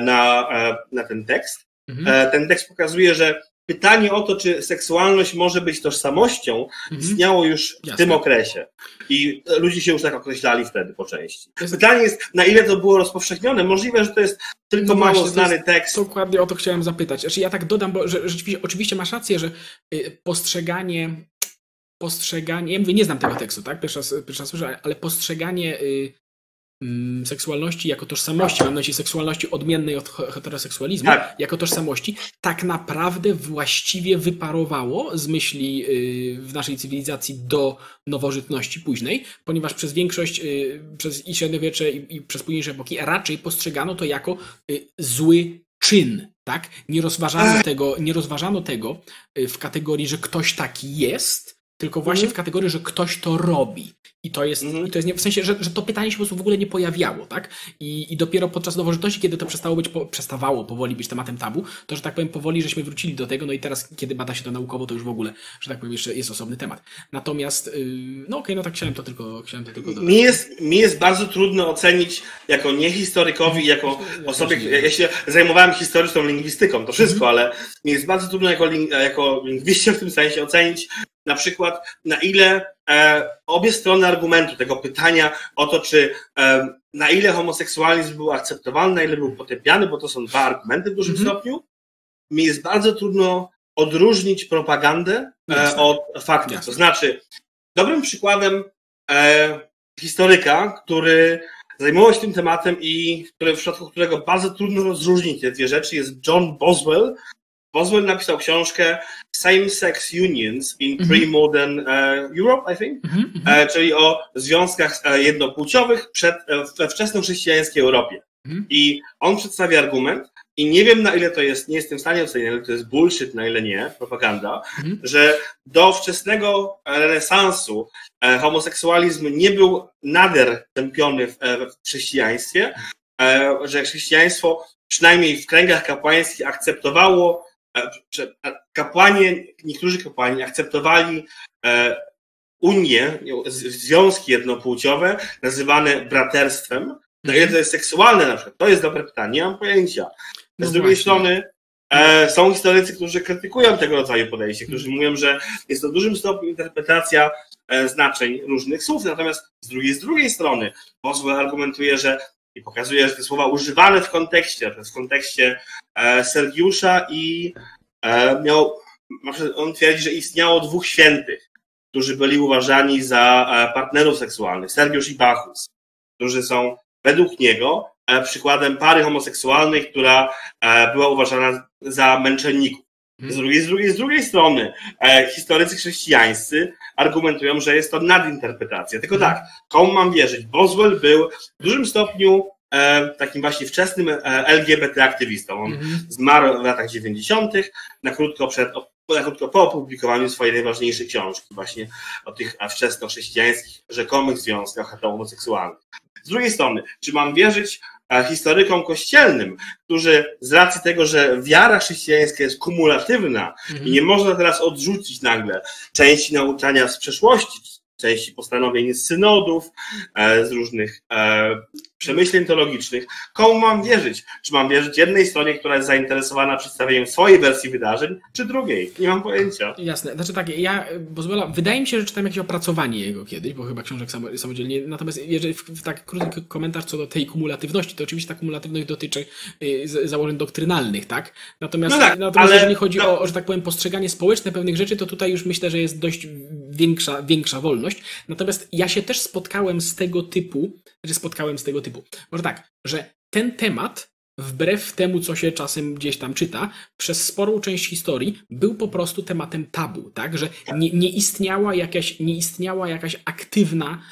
na, na ten tekst. Mhm. E, ten tekst pokazuje, że pytanie o to, czy seksualność może być tożsamością, mhm. istniało już w Jasne. tym okresie. I ludzie się już tak określali wtedy po części. Jest... Pytanie jest, na ile to było rozpowszechnione. Możliwe, że to jest tylko no mało właśnie, znany tekst. Dokładnie o to chciałem zapytać. Znaczy, ja tak dodam, bo że, rzeczywiście, oczywiście masz rację, że y, postrzeganie postrzeganie, ja mówię, nie znam tego tekstu, tak? Pierwszy raz słyszę, ale postrzeganie y, seksualności jako tożsamości, mam na myśli seksualności odmiennej od heteroseksualizmu, tak. jako tożsamości, tak naprawdę właściwie wyparowało z myśli y, w naszej cywilizacji do nowożytności późnej, ponieważ przez większość, y, przez i średniowiecze i, i przez późniejsze epoki raczej postrzegano to jako y, zły czyn, tak? Nie rozważano tego, nie rozważano tego w kategorii, że ktoś taki jest, tylko właśnie mhm. w kategorii, że ktoś to robi. I to jest, mhm. i to jest nie, w sensie, że, że to pytanie się po prostu w ogóle nie pojawiało, tak? I, i dopiero podczas nowożytności, kiedy to przestało być, po, przestawało powoli być tematem tabu, to, że tak powiem, powoli żeśmy wrócili do tego, no i teraz, kiedy bada się to naukowo, to już w ogóle, że tak powiem, jeszcze jest osobny temat. Natomiast, yy, no okej, okay, no tak chciałem to tylko, chciałem to tylko dodać. Mi jest, mi jest bardzo trudno ocenić jako niehistorykowi, jako osobie, ja się zajmowałem historyczną lingwistyką, to wszystko, mhm. ale mi jest bardzo trudno jako, jako lingwiście w tym sensie ocenić na przykład na ile e, obie strony argumentu, tego pytania o to, czy e, na ile homoseksualizm był akceptowalny, na ile był potępiany, bo to są dwa argumenty w dużym -hmm. stopniu, mi jest bardzo trudno odróżnić propagandę e, od faktów. To znaczy, dobrym przykładem e, historyka, który zajmował się tym tematem i który, w przypadku którego bardzo trudno rozróżnić te dwie rzeczy, jest John Boswell, Boswell napisał książkę Same-Sex Unions in mm -hmm. Pre-Modern uh, Europe, I think, mm -hmm. uh, czyli o związkach uh, jednopłciowych przed, we wczesnochrześcijańskiej Europie. Mm -hmm. I on przedstawia argument, i nie wiem na ile to jest, nie jestem w stanie ocenić, na ile to jest bullshit, na ile nie, propaganda, mhm. że do wczesnego renesansu e, homoseksualizm nie był nader tępiony w, e, w chrześcijaństwie, e, że chrześcijaństwo przynajmniej w kręgach kapłańskich akceptowało kapłani, niektórzy kapłani akceptowali e, unie, związki jednopłciowe nazywane braterstwem. Na ile to jest seksualne na przykład? To jest dobre pytanie, nie mam pojęcia. No z drugiej strony e, są historycy, którzy krytykują tego rodzaju podejście, którzy mówią, że jest to w dużym stopniu interpretacja e, znaczeń różnych słów, natomiast z drugiej, z drugiej strony Boswell argumentuje, że i pokazuje, że te słowa używane w kontekście, w kontekście e, Sergiusza i e, miał, on twierdzi, że istniało dwóch świętych, którzy byli uważani za e, partnerów seksualnych, Sergiusz i Bachus, którzy są według niego przykładem pary homoseksualnej, która była uważana za męczenników. Z drugiej, z, drugiej, z drugiej strony, historycy chrześcijańscy argumentują, że jest to nadinterpretacja. Tylko tak, komu mam wierzyć? Boswell był w dużym stopniu e, takim właśnie wczesnym e, LGBT aktywistą. On -hmm. zmarł w latach 90., na krótko przed na krótko po opublikowaniu swojej najważniejszej książki, właśnie o tych wczesnochrześcijańskich rzekomych związkach homoseksualnych. Z drugiej strony, czy mam wierzyć e, historykom kościelnym, którzy z racji tego, że wiara chrześcijańska jest kumulatywna mhm. i nie można teraz odrzucić nagle części nauczania z przeszłości, części postanowień z synodów, e, z różnych e, przemyśleń teologicznych. Komu mam wierzyć? Czy mam wierzyć jednej stronie, która jest zainteresowana przedstawieniem swojej wersji wydarzeń, czy drugiej? Nie mam pojęcia. Jasne. Znaczy tak, ja, Bozwela, wydaje mi się, że czytałem jakieś opracowanie jego kiedyś, bo chyba książek samodzielnie, natomiast jeżeli w, w tak krótki komentarz co do tej kumulatywności, to oczywiście ta kumulatywność dotyczy y, założeń doktrynalnych, tak? Natomiast, no tak, natomiast ale, jeżeli chodzi no. o, że tak powiem, postrzeganie społeczne pewnych rzeczy, to tutaj już myślę, że jest dość większa, większa wolność. Natomiast ja się też spotkałem z tego typu, że spotkałem z tego typu. Może tak, że ten temat wbrew temu, co się czasem gdzieś tam czyta, przez sporą część historii był po prostu tematem tabu, tak? Że nie, nie, istniała, jakaś, nie istniała jakaś aktywna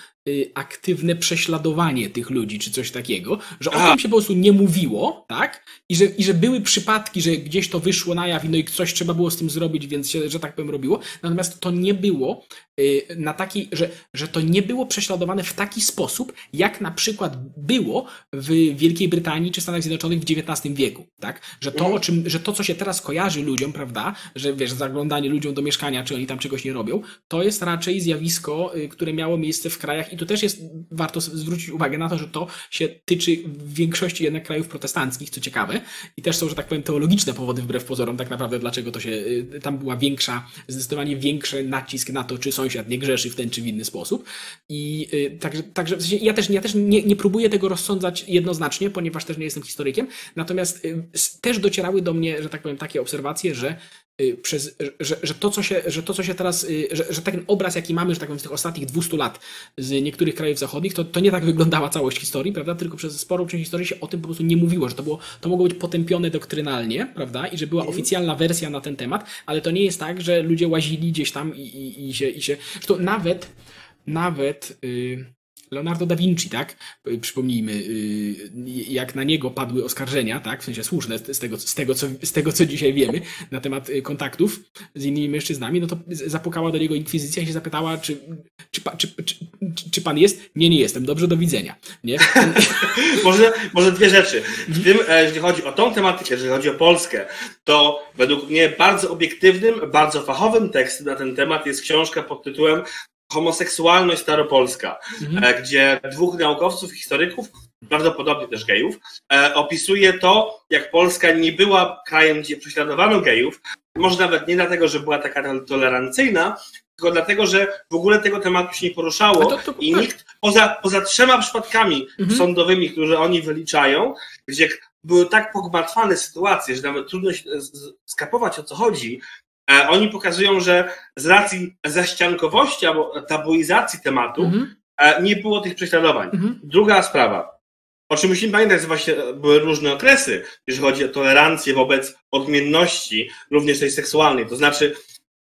aktywne prześladowanie tych ludzi, czy coś takiego, że o tym się po prostu nie mówiło, tak? I że, I że były przypadki, że gdzieś to wyszło na jaw, no i coś trzeba było z tym zrobić, więc się, że tak powiem, robiło. Natomiast to nie było y, na taki, że, że to nie było prześladowane w taki sposób, jak na przykład było w Wielkiej Brytanii czy Stanach Zjednoczonych w XIX wieku, tak? Że to, mhm. o czym, że to, co się teraz kojarzy ludziom, prawda, że wiesz, zaglądanie ludziom do mieszkania, czy oni tam czegoś nie robią, to jest raczej zjawisko, y, które miało miejsce w krajach i tu też jest, warto zwrócić uwagę na to, że to się tyczy większości jednak krajów protestanckich, co ciekawe. I też są, że tak powiem, teologiczne powody wbrew pozorom, tak naprawdę, dlaczego to się, y, tam była większa, zdecydowanie większy nacisk na to, czy sąsiad nie grzeszy w ten czy w inny sposób. I y, także, także w sensie ja też, ja też nie, nie próbuję tego rozsądzać jednoznacznie, ponieważ też nie jestem historykiem, natomiast y, też docierały do mnie, że tak powiem, takie obserwacje, że przez, że, że, to, co się, że to, co się teraz, y, że, że ten obraz, jaki mamy, że tak powiem, z tych ostatnich 200 lat z niektórych krajów zachodnich, to, to nie tak wyglądała całość historii, prawda? Tylko przez sporą część historii się o tym po prostu nie mówiło, że to, było, to mogło być potępione doktrynalnie, prawda? I że była mhm. oficjalna wersja na ten temat, ale to nie jest tak, że ludzie łazili gdzieś tam i, i, i się, i się. Zresztą nawet, nawet. Yy, Leonardo da Vinci, tak? Przypomnijmy, jak na niego padły oskarżenia, tak? W sensie słuszne z tego, z tego, co, z tego co dzisiaj wiemy na temat kontaktów z innymi mężczyznami, no to zapukała do niego inkwizycja i się zapytała, czy, czy, czy, czy, czy pan jest? Nie, nie jestem. Dobrze, do widzenia. Nie? może, może dwie rzeczy. W tym, e, jeżeli chodzi o tą tematykę, jeżeli chodzi o Polskę, to według mnie bardzo obiektywnym, bardzo fachowym tekstem na ten temat jest książka pod tytułem Homoseksualność Staropolska, mhm. E, gdzie dwóch naukowców i historyków, prawdopodobnie też gejów, e, opisuje to, jak Polska nie była krajem, gdzie prześladowano gejów, może nawet nie dlatego, że była taka tolerancyjna, tylko dlatego, że w ogóle tego tematu się nie poruszało to, to, i tak. nikt, poza, poza trzema przypadkami mhm. sądowymi, które oni wyliczają, gdzie były tak pogmatwane sytuacje, że nawet trudno skapować o co chodzi, oni pokazują, że z racji zaściankowości albo tabuizacji tematu mhm. e, nie było tych prześladowań. Mhm. Druga sprawa. O czym musimy pamiętać, że właśnie były różne okresy, jeżeli chodzi o tolerancję wobec odmienności, również tej seksualnej. To znaczy,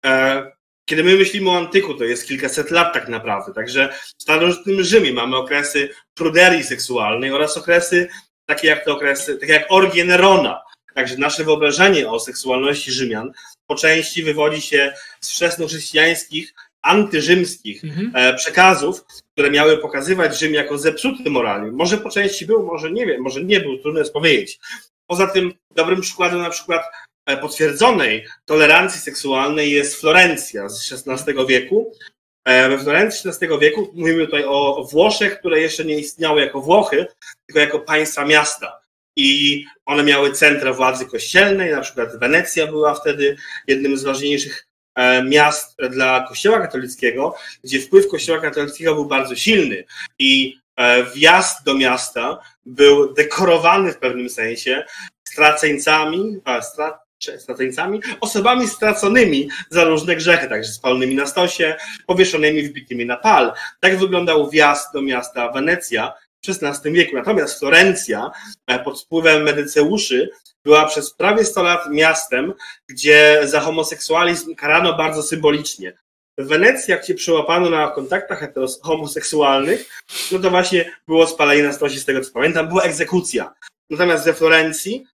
e, kiedy my myślimy o antyku, to jest kilkaset lat tak naprawdę. Także w starożytnym Rzymie mamy okresy pruderii seksualnej oraz okresy takie jak te okresy, takie jak orgie Nerona. Także nasze wyobrażenie o seksualności Rzymian po części wywodzi się z wczesnochrześcijańskich, antyrzymskich mhm. E, przekazów, które miały pokazywać Rzym jako zepsuty moralnie. Może po części był, może nie wiem, może nie był, trudno jest powiedzieć. Poza tym dobrym przykładem na przykład E, potwierdzonej tolerancji seksualnej jest Florencja z XVI wieku. E, we Florencji XVI wieku mówimy tutaj o Włoszech, które jeszcze nie istniały jako Włochy, tylko jako państwa miasta. I one miały centra władzy kościelnej, na przykład Wenecja była wtedy jednym z ważniejszych e, miast dla Kościoła katolickiego, gdzie wpływ Kościoła katolickiego był bardzo silny i wjazd do miasta był dekorowany w pewnym sensie straceńcami, stra, straceńcami, osobami straconymi za różne grzechy, także spalonymi na stosie, powieszonymi, wbitymi na pal. Tak wyglądał wjazd do miasta Wenecja XVI wieku. Natomiast Florencja e, pod wpływem medyceuszy była przez prawie 100 lat miastem, gdzie za homoseksualizm karano bardzo symbolicznie. W Wenecji, jak się przełapano na kontaktach homoseksualnych, no to właśnie było spalenie na stosie, z tego co pamiętam, była egzekucja. Natomiast we Florencji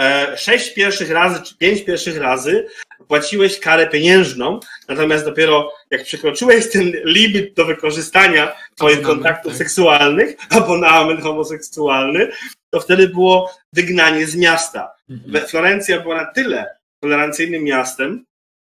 E, sześć pierwszych razy, czy pięć pierwszych razy płaciłeś karę pieniężną, natomiast dopiero jak przekroczyłeś ten limit do wykorzystania twoich kontaktów tak. seksualnych, abonament homoseksualny, to wtedy było wygnanie z miasta. Mhm. Florencja była na tyle tolerancyjnym miastem,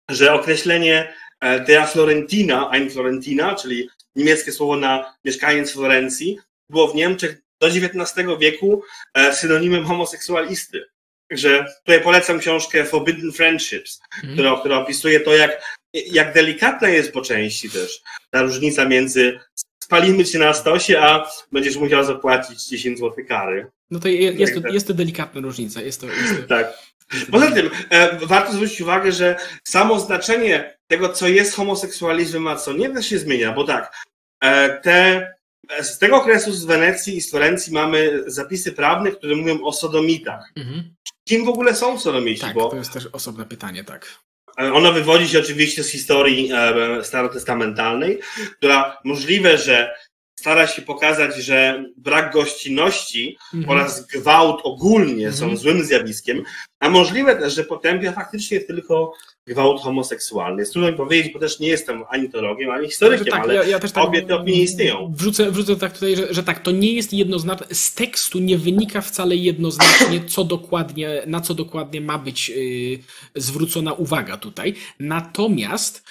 że określenie e, dea Florentina, ein Florentina, czyli niemieckie słowo na mieszkaniec Florencji, było w Niemczech do XIX wieku e, synonimem homoseksualisty. Także tutaj polecam książkę Forbidden Friendships, mm. która, która opisuje to, jak, jak delikatna jest po części też ta różnica między spalimy cię na stosie, a będziesz musiał zapłacić 10 zł kary. No to jest, jest, to, jest to delikatna różnica. Jest to, jest to... Tak. Poza tym e, warto zwrócić uwagę, że samo znaczenie tego, co jest homoseksualizmem, a co nie, też się zmienia, bo tak, e, te z tego okresu z Wenecji i z Florencji mamy zapisy prawne, które mówią o sodomitach. Mhm. Kim w ogóle są sodomici? Tak, bo to jest też osobne pytanie, tak. Ona wywodzi się oczywiście z historii e, starotestamentalnej, która możliwe, że stara się pokazać, że brak gościnności mhm. oraz gwałt ogólnie mhm. są złym zjawiskiem, a możliwe też, że potępia faktycznie tylko gwałt homoseksualny. Jest trudno mi powiedzieć, bo też nie jestem ani teologiem, ani historykiem, tak, ale ja, ja tak obie te opinie istnieją. Wrzucę, wrzucę tak tutaj, że, że, tak, to nie jest jednoznaczne, z tekstu nie wynika wcale jednoznacznie, co dokładnie, na co dokładnie ma być yy, zwrócona uwaga tutaj. Natomiast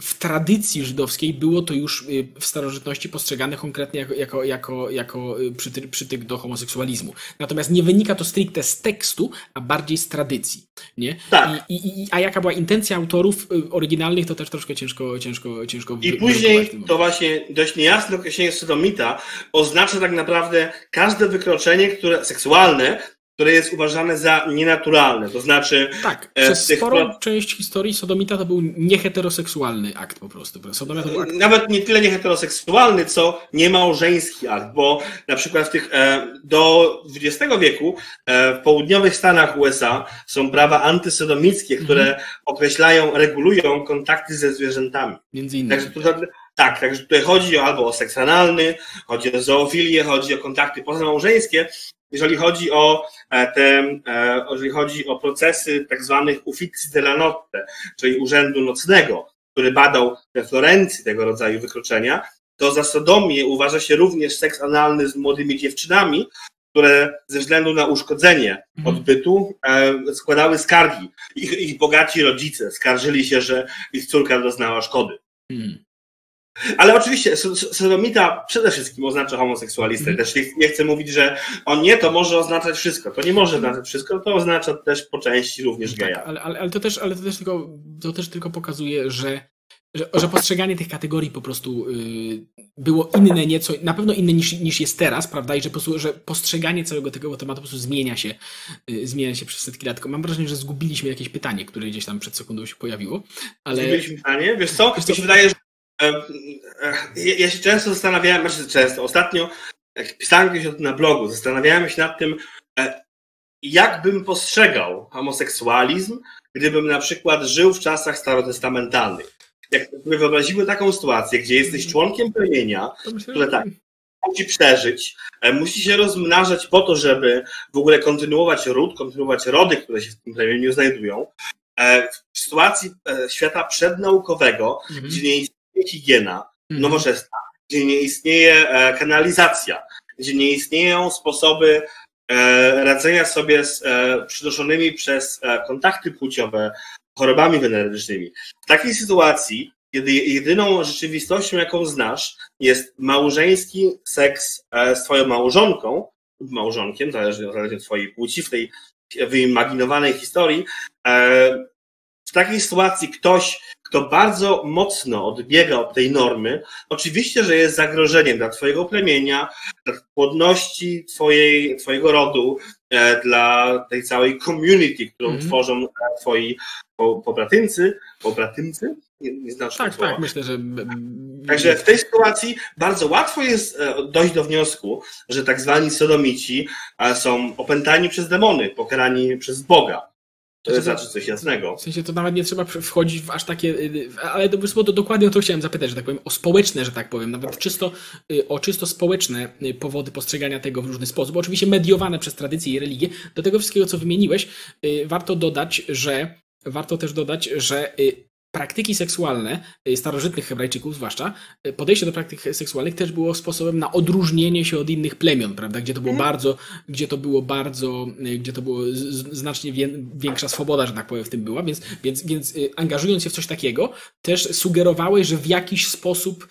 w tradycji żydowskiej było to już y, w starożytności postrzegane konkretnie jako, jako, jako, jako y, przytyk, przytyk do homoseksualizmu. Natomiast nie wynika to stricte z tekstu, a bardziej z tradycji. Nie? Tak. I, i, a jaka była intencja autorów y, oryginalnych, to też troszkę ciężko ciężko, ciężko I później to właśnie dość niejasne określenie sodomita oznacza tak naprawdę każde wykroczenie które seksualne, które jest uważane za nienaturalne. To znaczy. Tak, e, przez tych... sporą część historii sodomita to był nieheteroseksualny akt po prostu. Akt... Nawet nie tyle nieheteroseksualny, co niemałżeński akt, bo na przykład w tych, e, do XX wieku e, w południowych Stanach USA są prawa antysodomickie, które mhm. określają, regulują kontakty ze zwierzętami. Między innymi. Także to, Tak, także tutaj chodzi albo o seks analny, chodzi o zoofilię, chodzi o kontakty pozamałżeńskie. Jeżeli chodzi o e, te, e, jeżeli chodzi o procesy tak zwanych uffizi della notte, czyli urzędu nocnego, który badał we Florencji tego rodzaju wykroczenia, to za sodomię uważa się również seks analny z młodymi dziewczynami, które ze względu na uszkodzenie mhm. odbytu e, składały skargi. Ich, ich bogaci rodzice skarżyli się, że ich córka doznała szkody. Hmm. Ale oczywiście sodomita przede wszystkim oznacza homoseksualistę. Mm. Też nie, chcę mówić, że o nie, to może oznaczać wszystko. To nie może oznaczać wszystko, to oznacza też po części również tak, geja. Ale, ale, ale, to, też, ale to, też tylko, to też tylko pokazuje, że, że, że postrzeganie tych kategorii po prostu yy, było inne nieco, na pewno inne niż, niż jest teraz, prawda? I że, po prostu, że postrzeganie całego tego tematu po prostu zmienia się, yy, zmienia się przez setki lat. Tylko mam wrażenie, że zgubiliśmy jakieś pytanie, które gdzieś tam przed sekundą się pojawiło. Ale... Zgubiliśmy pytanie? Wiesz co? Wiesz co? Mi się wydaje, że ja się często zastanawiałem, znaczy często, ostatnio, jak pisałem gdzieś na blogu, zastanawiałem się nad tym, e, jak bym postrzegał homoseksualizm, gdybym na przykład żył w czasach starotestamentalnych. Jak sobie wyobraziły taką sytuację, gdzie jesteś mhm. członkiem plemienia, które tak, musi przeżyć, e, musi się rozmnażać po to, żeby w ogóle kontynuować ród, kontynuować rody, które się w tym plemieniu znajdują. E, w sytuacji świata przednaukowego, mhm. gdzie nie higiena mhm. nowoczesna, gdzie nie istnieje e, kanalizacja, gdzie nie istnieją sposoby e, radzenia sobie z e, przynoszonymi przez kontakty płciowe chorobami wenerycznymi. W takiej sytuacji, kiedy jedyną rzeczywistością, jaką znasz, jest małżeński seks z twoją małżonką lub małżonkiem, zależnie od twojej płci, w tej wyimaginowanej historii, w takiej sytuacji ktoś kto bardzo mocno odbiega od tej normy, oczywiście, że jest zagrożeniem dla Twojego plemienia, dla płodności twojej, Twojego rodu, e, dla tej całej community, którą mm -hmm. tworzą e, Twoi pobratymcy, pobratymcy? Nie, nie znasz tak, tak, myślę, że. Także w tej sytuacji bardzo łatwo jest e, dojść do wniosku, że tak zwani sodomici są opętani przez demony, pokarani przez Boga. To znaczy coś jasnego. W sensie to nawet nie trzeba wchodzić w aż takie, y, ale to, to dokładnie o to chciałem zapytać, że tak powiem, o społeczne, że tak powiem, nawet czysto, y, o czysto społeczne y, powody postrzegania tego w różny sposób, oczywiście mediowane przez tradycję i religię. Do tego wszystkiego, co wymieniłeś, warto dodać, że warto też dodać, że praktyki seksualne y, starożytnych Hebrajczyków, zwłaszcza, y, podejście do praktyk seksualnych też było sposobem na odróżnienie się od innych plemion, prawda? Gdzie to było mhm. bardzo, gdzie to było bardzo, y, gdzie to było znacznie większa swoboda, że tak powiem, w tym była, więc, więc, więc angażując się w coś takiego, też sugerowałeś, że w jakiś sposób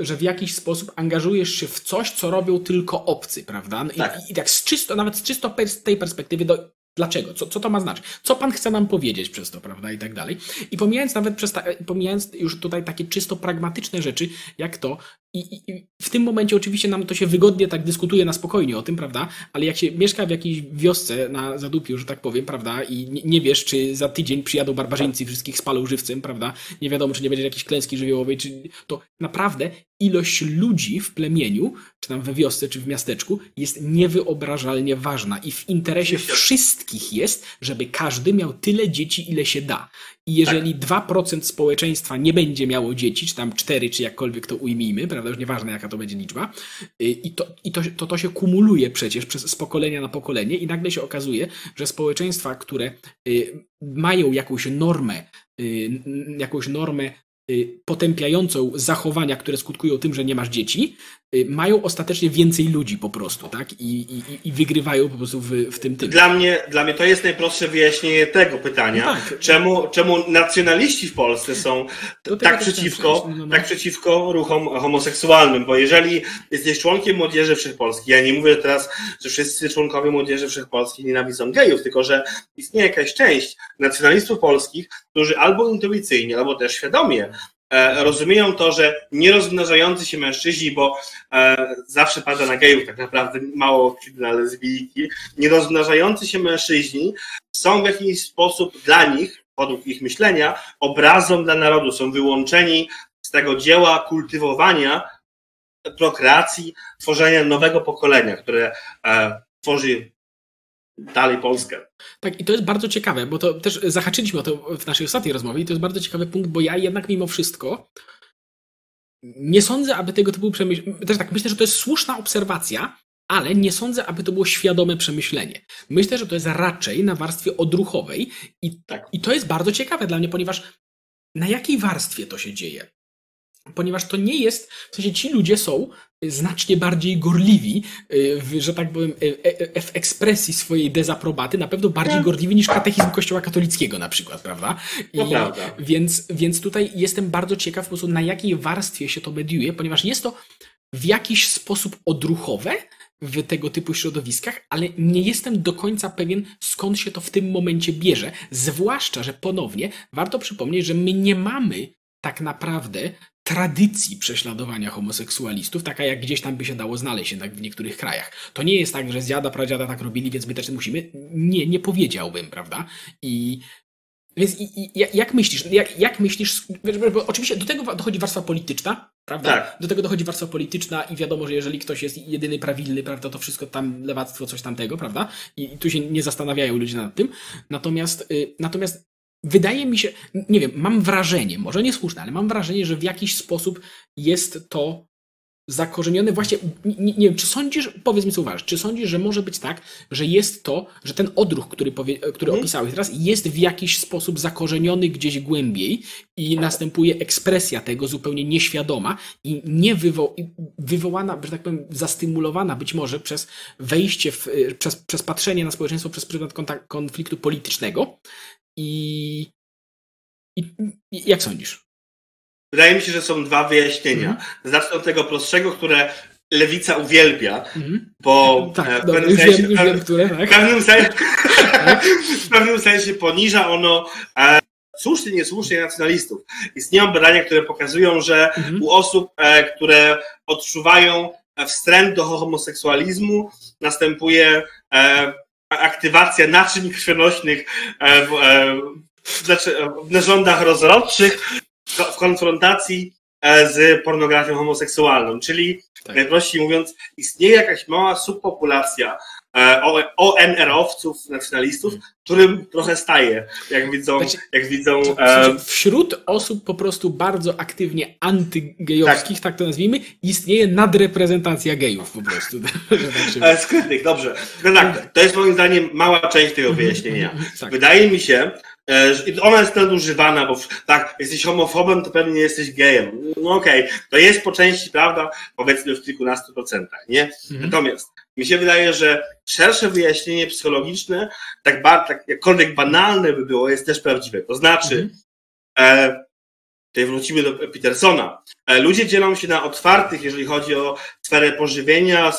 że w jakiś sposób angażujesz się w coś, co robią tylko obcy, prawda? I tak, i tak z czysto, nawet z czysto tej perspektywy do Dlaczego? Co, co to ma znaczyć? Co Pan chce nam powiedzieć przez to, prawda? I tak dalej. I pomijając nawet przez ta, pomijając już tutaj takie czysto pragmatyczne rzeczy, jak to, i, i, w tym momencie oczywiście nam to się wygodnie tak dyskutuje na spokojnie o tym, prawda? Ale jak się mieszka w jakiejś wiosce na zadupiu, że tak powiem, prawda? I nie, nie wiesz, czy za tydzień przyjadą barbarzyńcy, wszystkich spalą żywcem, prawda? Nie wiadomo, czy nie będzie jakiejś klęski żywiołowej, czy to naprawdę ilość ludzi w plemieniu, czy tam we wiosce, czy w miasteczku, jest niewyobrażalnie ważna i w interesie wszystkich jest, żeby każdy miał tyle dzieci, ile się da. I jeżeli tak. 2% społeczeństwa nie będzie miało dzieci, czy tam 4, czy jakkolwiek to ujmijmy, prawda, już nieważne jaka to będzie liczba, y, i to, i to, to, to się kumuluje przecież przez, z pokolenia na pokolenie i nagle się okazuje, że społeczeństwa, które y, mają jakąś normę, y, jakąś normę potępiającą zachowania, które skutkują tym, że nie masz dzieci, mają ostatecznie więcej ludzi po prostu, tak? I, i, i wygrywają po prostu w, w tym tym. Dla mnie, dla mnie to jest najprostsze wyjaśnienie tego pytania. No tak. czemu, czemu nacjonaliści w Polsce są tak przeciwko, no, no. tak przeciwko ruchom homoseksualnym? Bo jeżeli jesteś członkiem Młodzieży Wszechpolskiej, ja nie mówię teraz, że wszyscy członkowie Młodzieży Wszechpolskiej nienawidzą gejów, tylko że istnieje jakaś część nacjonalistów polskich, którzy albo intuicyjnie, albo też świadomie rozumieją to, że nierozmnażający się mężczyźni, bo e, zawsze pada na gejów tak naprawdę, mało na lesbijki, nierozmnażający się mężczyźni są w jakiś sposób dla nich, według ich myślenia, obrazą dla narodu, są wyłączeni z tego dzieła kultywowania prokreacji, tworzenia nowego pokolenia, które e, tworzy dalej Polskę. Tak, i to jest bardzo ciekawe, bo to też zahaczyliśmy o to w naszej ostatniej rozmowie i to jest bardzo ciekawy punkt, bo ja jednak mimo wszystko nie sądzę, aby tego typu przemyślenia. Też tak, myślę, że to jest słuszna obserwacja, ale nie sądzę, aby to było świadome przemyślenie. Myślę, że to jest raczej na warstwie odruchowej i, tak. i to jest bardzo ciekawe dla mnie, ponieważ na jakiej warstwie to się dzieje? Ponieważ to nie jest, w sensie ci ludzie są znacznie bardziej gorliwi, y, że tak powiem, y, e, e, w ekspresji swojej dezaprobaty, na pewno bardziej tak. gorliwi niż katechizm Kościoła katolickiego na przykład, prawda? I, to prawda. Więc, więc tutaj jestem bardzo ciekaw po prostu na jakiej warstwie się to mediuje, ponieważ jest to w jakiś sposób odruchowe, w tego typu środowiskach, ale nie jestem do końca pewien, skąd się to w tym momencie bierze. Zwłaszcza, że ponownie warto przypomnieć, że my nie mamy tak naprawdę tradycji prześladowania homoseksualistów, taka jak gdzieś tam by się dało znaleźć jednak w niektórych krajach. To nie jest tak, że zjada, pradziada tak robili, więc my też musimy. Nie, nie powiedziałbym, prawda? I więc i, i, jak myślisz, jak, jak myślisz, bo oczywiście do tego dochodzi warstwa polityczna, prawda? Tak. Do tego dochodzi warstwa polityczna i wiadomo, że jeżeli ktoś jest jedyny prawilny, prawda, to wszystko tam lewactwo, coś tamtego, prawda? I, i tu się nie zastanawiają ludzie nad tym. Natomiast, y, natomiast wydaje mi się, nie wiem, mam wrażenie, może niesłuszne, ale mam wrażenie, że w jakiś sposób jest to zakorzeniony właśnie, nie, nie, wiem, czy sądzisz, powiedz mi co uważasz, czy sądzisz, że może być tak, że jest to, że ten odruch, który, powie, który hmm. opisałeś teraz, jest w jakiś sposób zakorzeniony gdzieś głębiej i następuje ekspresja tego zupełnie nieświadoma i nie wywo, wywołana, że tak powiem, zastymulowana być może przez wejście, w, przez, przez patrzenie na społeczeństwo przez pryzmat konfliktu politycznego i, i, i jak sądzisz? Wydaje mi się, że są dwa wyjaśnienia. Mm. Zacznę od tego prostszego, które lewica uwielbia, mm. bo tak, e, w, pewnym dobra, sensie, wiem, wiem, które, tak? w, pewnym sensie, w pewnym sensie poniża ono e, słusznie, niesłusznie nacjonalistów. Istnieją badania, które pokazują, że mm. u osób, e, które odczuwają wstręt do homoseksualizmu, następuje e, aktywacja naczyń krwionośnych e, w, e, znaczy, w narządach rozrodczych, w konfrontacji e, z pornografią homoseksualną. Czyli tak. najprościej mówiąc, istnieje jakaś mała subpopulacja e, ONR-owców, nacjonalistów, którym trochę staje, jak widzą. Znaczy, jak widzą e... Wśród osób po prostu bardzo aktywnie antygejowskich, tak. tak to nazwijmy, istnieje nadreprezentacja gejów po prostu. Tak skrytych, dobrze. No tak, to jest moim zdaniem mała część tego mhm, wyjaśnienia. Mhm, tak. Wydaje mi się, E, ona jest nadużywana, bo tak, jesteś homofobem, to pewnie nie jesteś gejem. No okej, okay. to jest po części prawda, powiedzmy w kilkunastu procentach, nie? Mhm. Natomiast mi się wydaje, że szersze wyjaśnienie psychologiczne, tak, bar, tak jakkolwiek banalne by było, jest też prawdziwe. To znaczy, mhm. e, tutaj wrócimy do Petersona. E, ludzie dzielą się na otwartych, jeżeli chodzi o sferę pożywienia,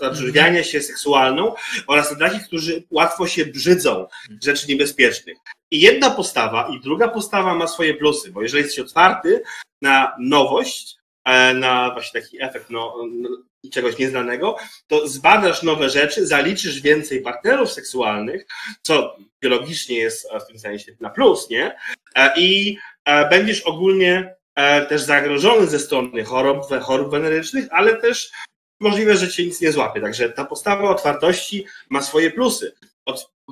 odżywiania mhm. się seksualną oraz na takich, którzy łatwo się brzydzą rzeczy niebezpiecznych. I jedna postawa i druga postawa ma swoje plusy, bo jeżeli jesteś otwarty na nowość, e, na właśnie taki efekt no, czegoś nieznanego, to zbadasz nowe rzeczy, zaliczysz więcej partnerów seksualnych, co biologicznie jest w tym sensie na plus, nie? E, I e, będziesz ogólnie też zagrożony ze strony chorób, chorób wenerycznych, ale też możliwe, że cię nic nie złapie. Także ta postawa otwartości ma swoje plusy.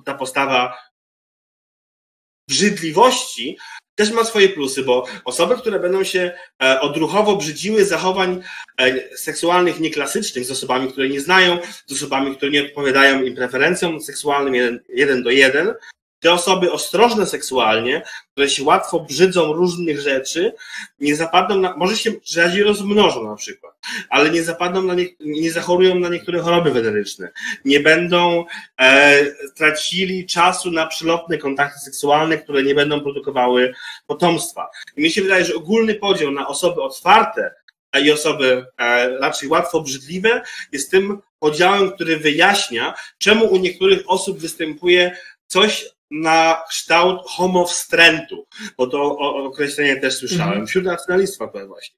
Ta postawa brzydliwości też ma swoje plusy, bo osoby, które będą się e, odruchowo brzydziły zachowań e, seksualnych nieklasycznych z osobami, które nie znają, z osobami, które nie odpowiadają im preferencjom seksualnym jeden, jeden do jeden, te osoby ostrożne seksualnie, które się łatwo brzydzą różnych rzeczy, nie zapadną na, może się rzadziej rozmnożą na przykład, ale nie zapadną na nie, nie zachorują na niektóre choroby weneryczne, nie będą e, tracili czasu na przylotne kontakty seksualne, które nie będą produkowały potomstwa. I mi się wydaje, że ogólny podział na osoby otwarte i osoby e, raczej łatwo brzydliwe jest tym podziałem, który wyjaśnia, czemu u niektórych osób występuje coś na kształt homowstrętu, bo to określenie też słyszałem mm -hmm. wśród nacjonalistwa to właśnie,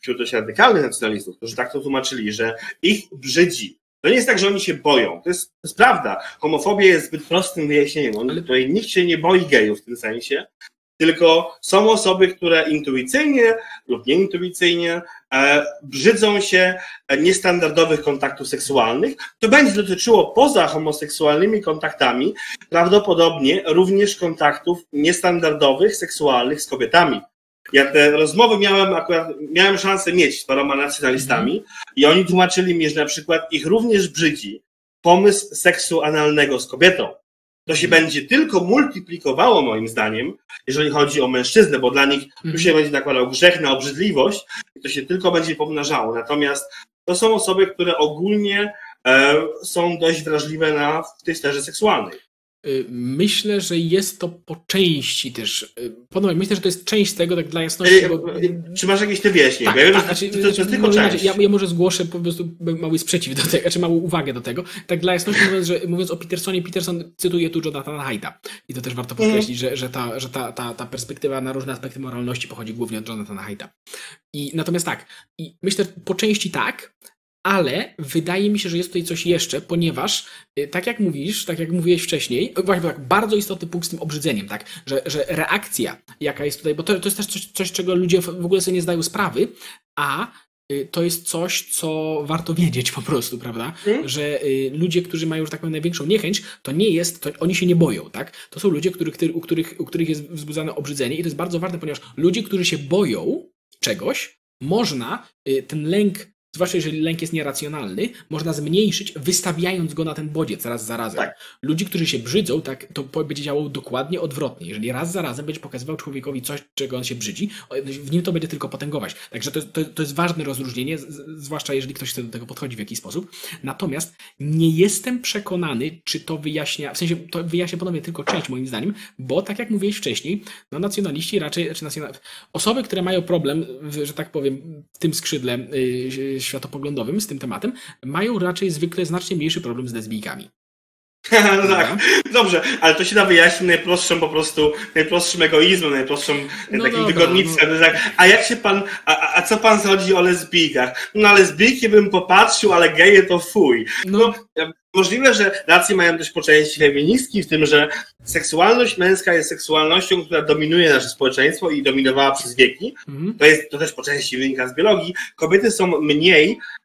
wśród dość radykalnych nacjonalistów, którzy tak to tłumaczyli, że ich brzydzi. To nie jest tak, że oni się boją. To jest, to jest prawda. Homofobia jest zbyt prostym wyjaśnieniem. On, tutaj nikt się nie boi gejów w tym sensie, tylko są osoby, które intuicyjnie lub nieintuicyjnie e, brzydzą się niestandardowych kontaktów seksualnych. To będzie dotyczyło poza homoseksualnymi kontaktami prawdopodobnie również kontaktów niestandardowych, seksualnych z kobietami. Ja te rozmowy miałem akurat, miałem szansę mieć z paroma nacjonalistami mm. i oni tłumaczyli mi, że na przykład ich również brzydzi pomysł seksu analnego z kobietą. To się będzie tylko multiplikowało moim zdaniem, jeżeli chodzi o mężczyznę, bo dla nich tu się będzie nakładał grzech na obrzydliwość i to się tylko będzie pomnażało. Natomiast to są osoby, które ogólnie e, są dość wrażliwe na, w tej sferze seksualnej. Y, myślę, że jest to po części też. Y, Podobnie, myślę, że to jest część tego, tak dla jasności. Bo... Czy masz jakieś te wyjaśnienie? Tak, tak, znaczy, to, to, to, jest tylko część. Ja, ja, może zgłoszę po prostu mały sprzeciw do tego, czy małą uwagę do tego. Tak dla jasności mówiąc, że mówiąc o Petersonie, Peterson cytuje tu Jonathana Haida. I to też warto podkreślić, mm. że, że, ta, że ta, ta, ta perspektywa na różne aspekty moralności pochodzi głównie od Jonathana Haida. I natomiast tak, i myślę, że po części tak, ale wydaje mi się, że jest tutaj coś jeszcze, ponieważ y, tak jak mówisz, tak jak mówiłeś wcześniej, właśnie tak, bardzo istotny punkt z tym obrzydzeniem, tak, że, że reakcja, jaka jest tutaj, bo to, to jest też coś, coś, czego ludzie w ogóle sobie nie zdają sprawy, a y, to jest coś, co warto wiedzieć po prostu, prawda? Hmm? Że y, ludzie, którzy mają, że tak powiem, największą niechęć, to nie jest, to oni się nie boją, tak? To są ludzie, których, u, których, u których jest wzbudzane obrzydzenie i to jest bardzo ważne, ponieważ ludzie, którzy się boją czegoś, można ten lęk zwłaszcza jeżeli lęk jest nieracjonalny, można zmniejszyć, wystawiając go na ten bodziec raz za razem. Tak. Ludzi, którzy się brzydzą, tak, to będzie działało dokładnie odwrotnie. Jeżeli raz za razem będzie pokazywał człowiekowi coś, czego on się brzydzi, w nim to będzie tylko potęgować. Także to, to, to jest ważne rozróżnienie, zwłaszcza jeżeli ktoś chce do tego podchodzi w jakiś sposób. Natomiast nie jestem przekonany, czy to wyjaśnia, w sensie to wyjaśnia ponownie tylko część moim zdaniem, bo tak jak mówiłeś wcześniej, no nacjonaliści raczej, czy nacjonal... osoby, które mają problem, że tak powiem, w tym skrzydle yy, światopoglądowym z tym tematem, mają raczej zwykle znacznie mniejszy problem z lesbijkami. no tak, dobrze, ale to się da wyjaśnić najprostszym po prostu, najprostszym egoizmem, najprostszym no takim dobra, wygodnictwem. No. Tak, a jak się pan, a, a co pan sądzi o lesbijkach? No na lesbijki bym popatrzył, ale geje to fuj. No. no możliwe, że racje mają też po części feministki w tym, że seksualność męska jest seksualnością, która dominuje nasze społeczeństwo i dominowała przez wieki. Mhm. To, jest, to też po części wynika z biologii. Kobiety są mniej e,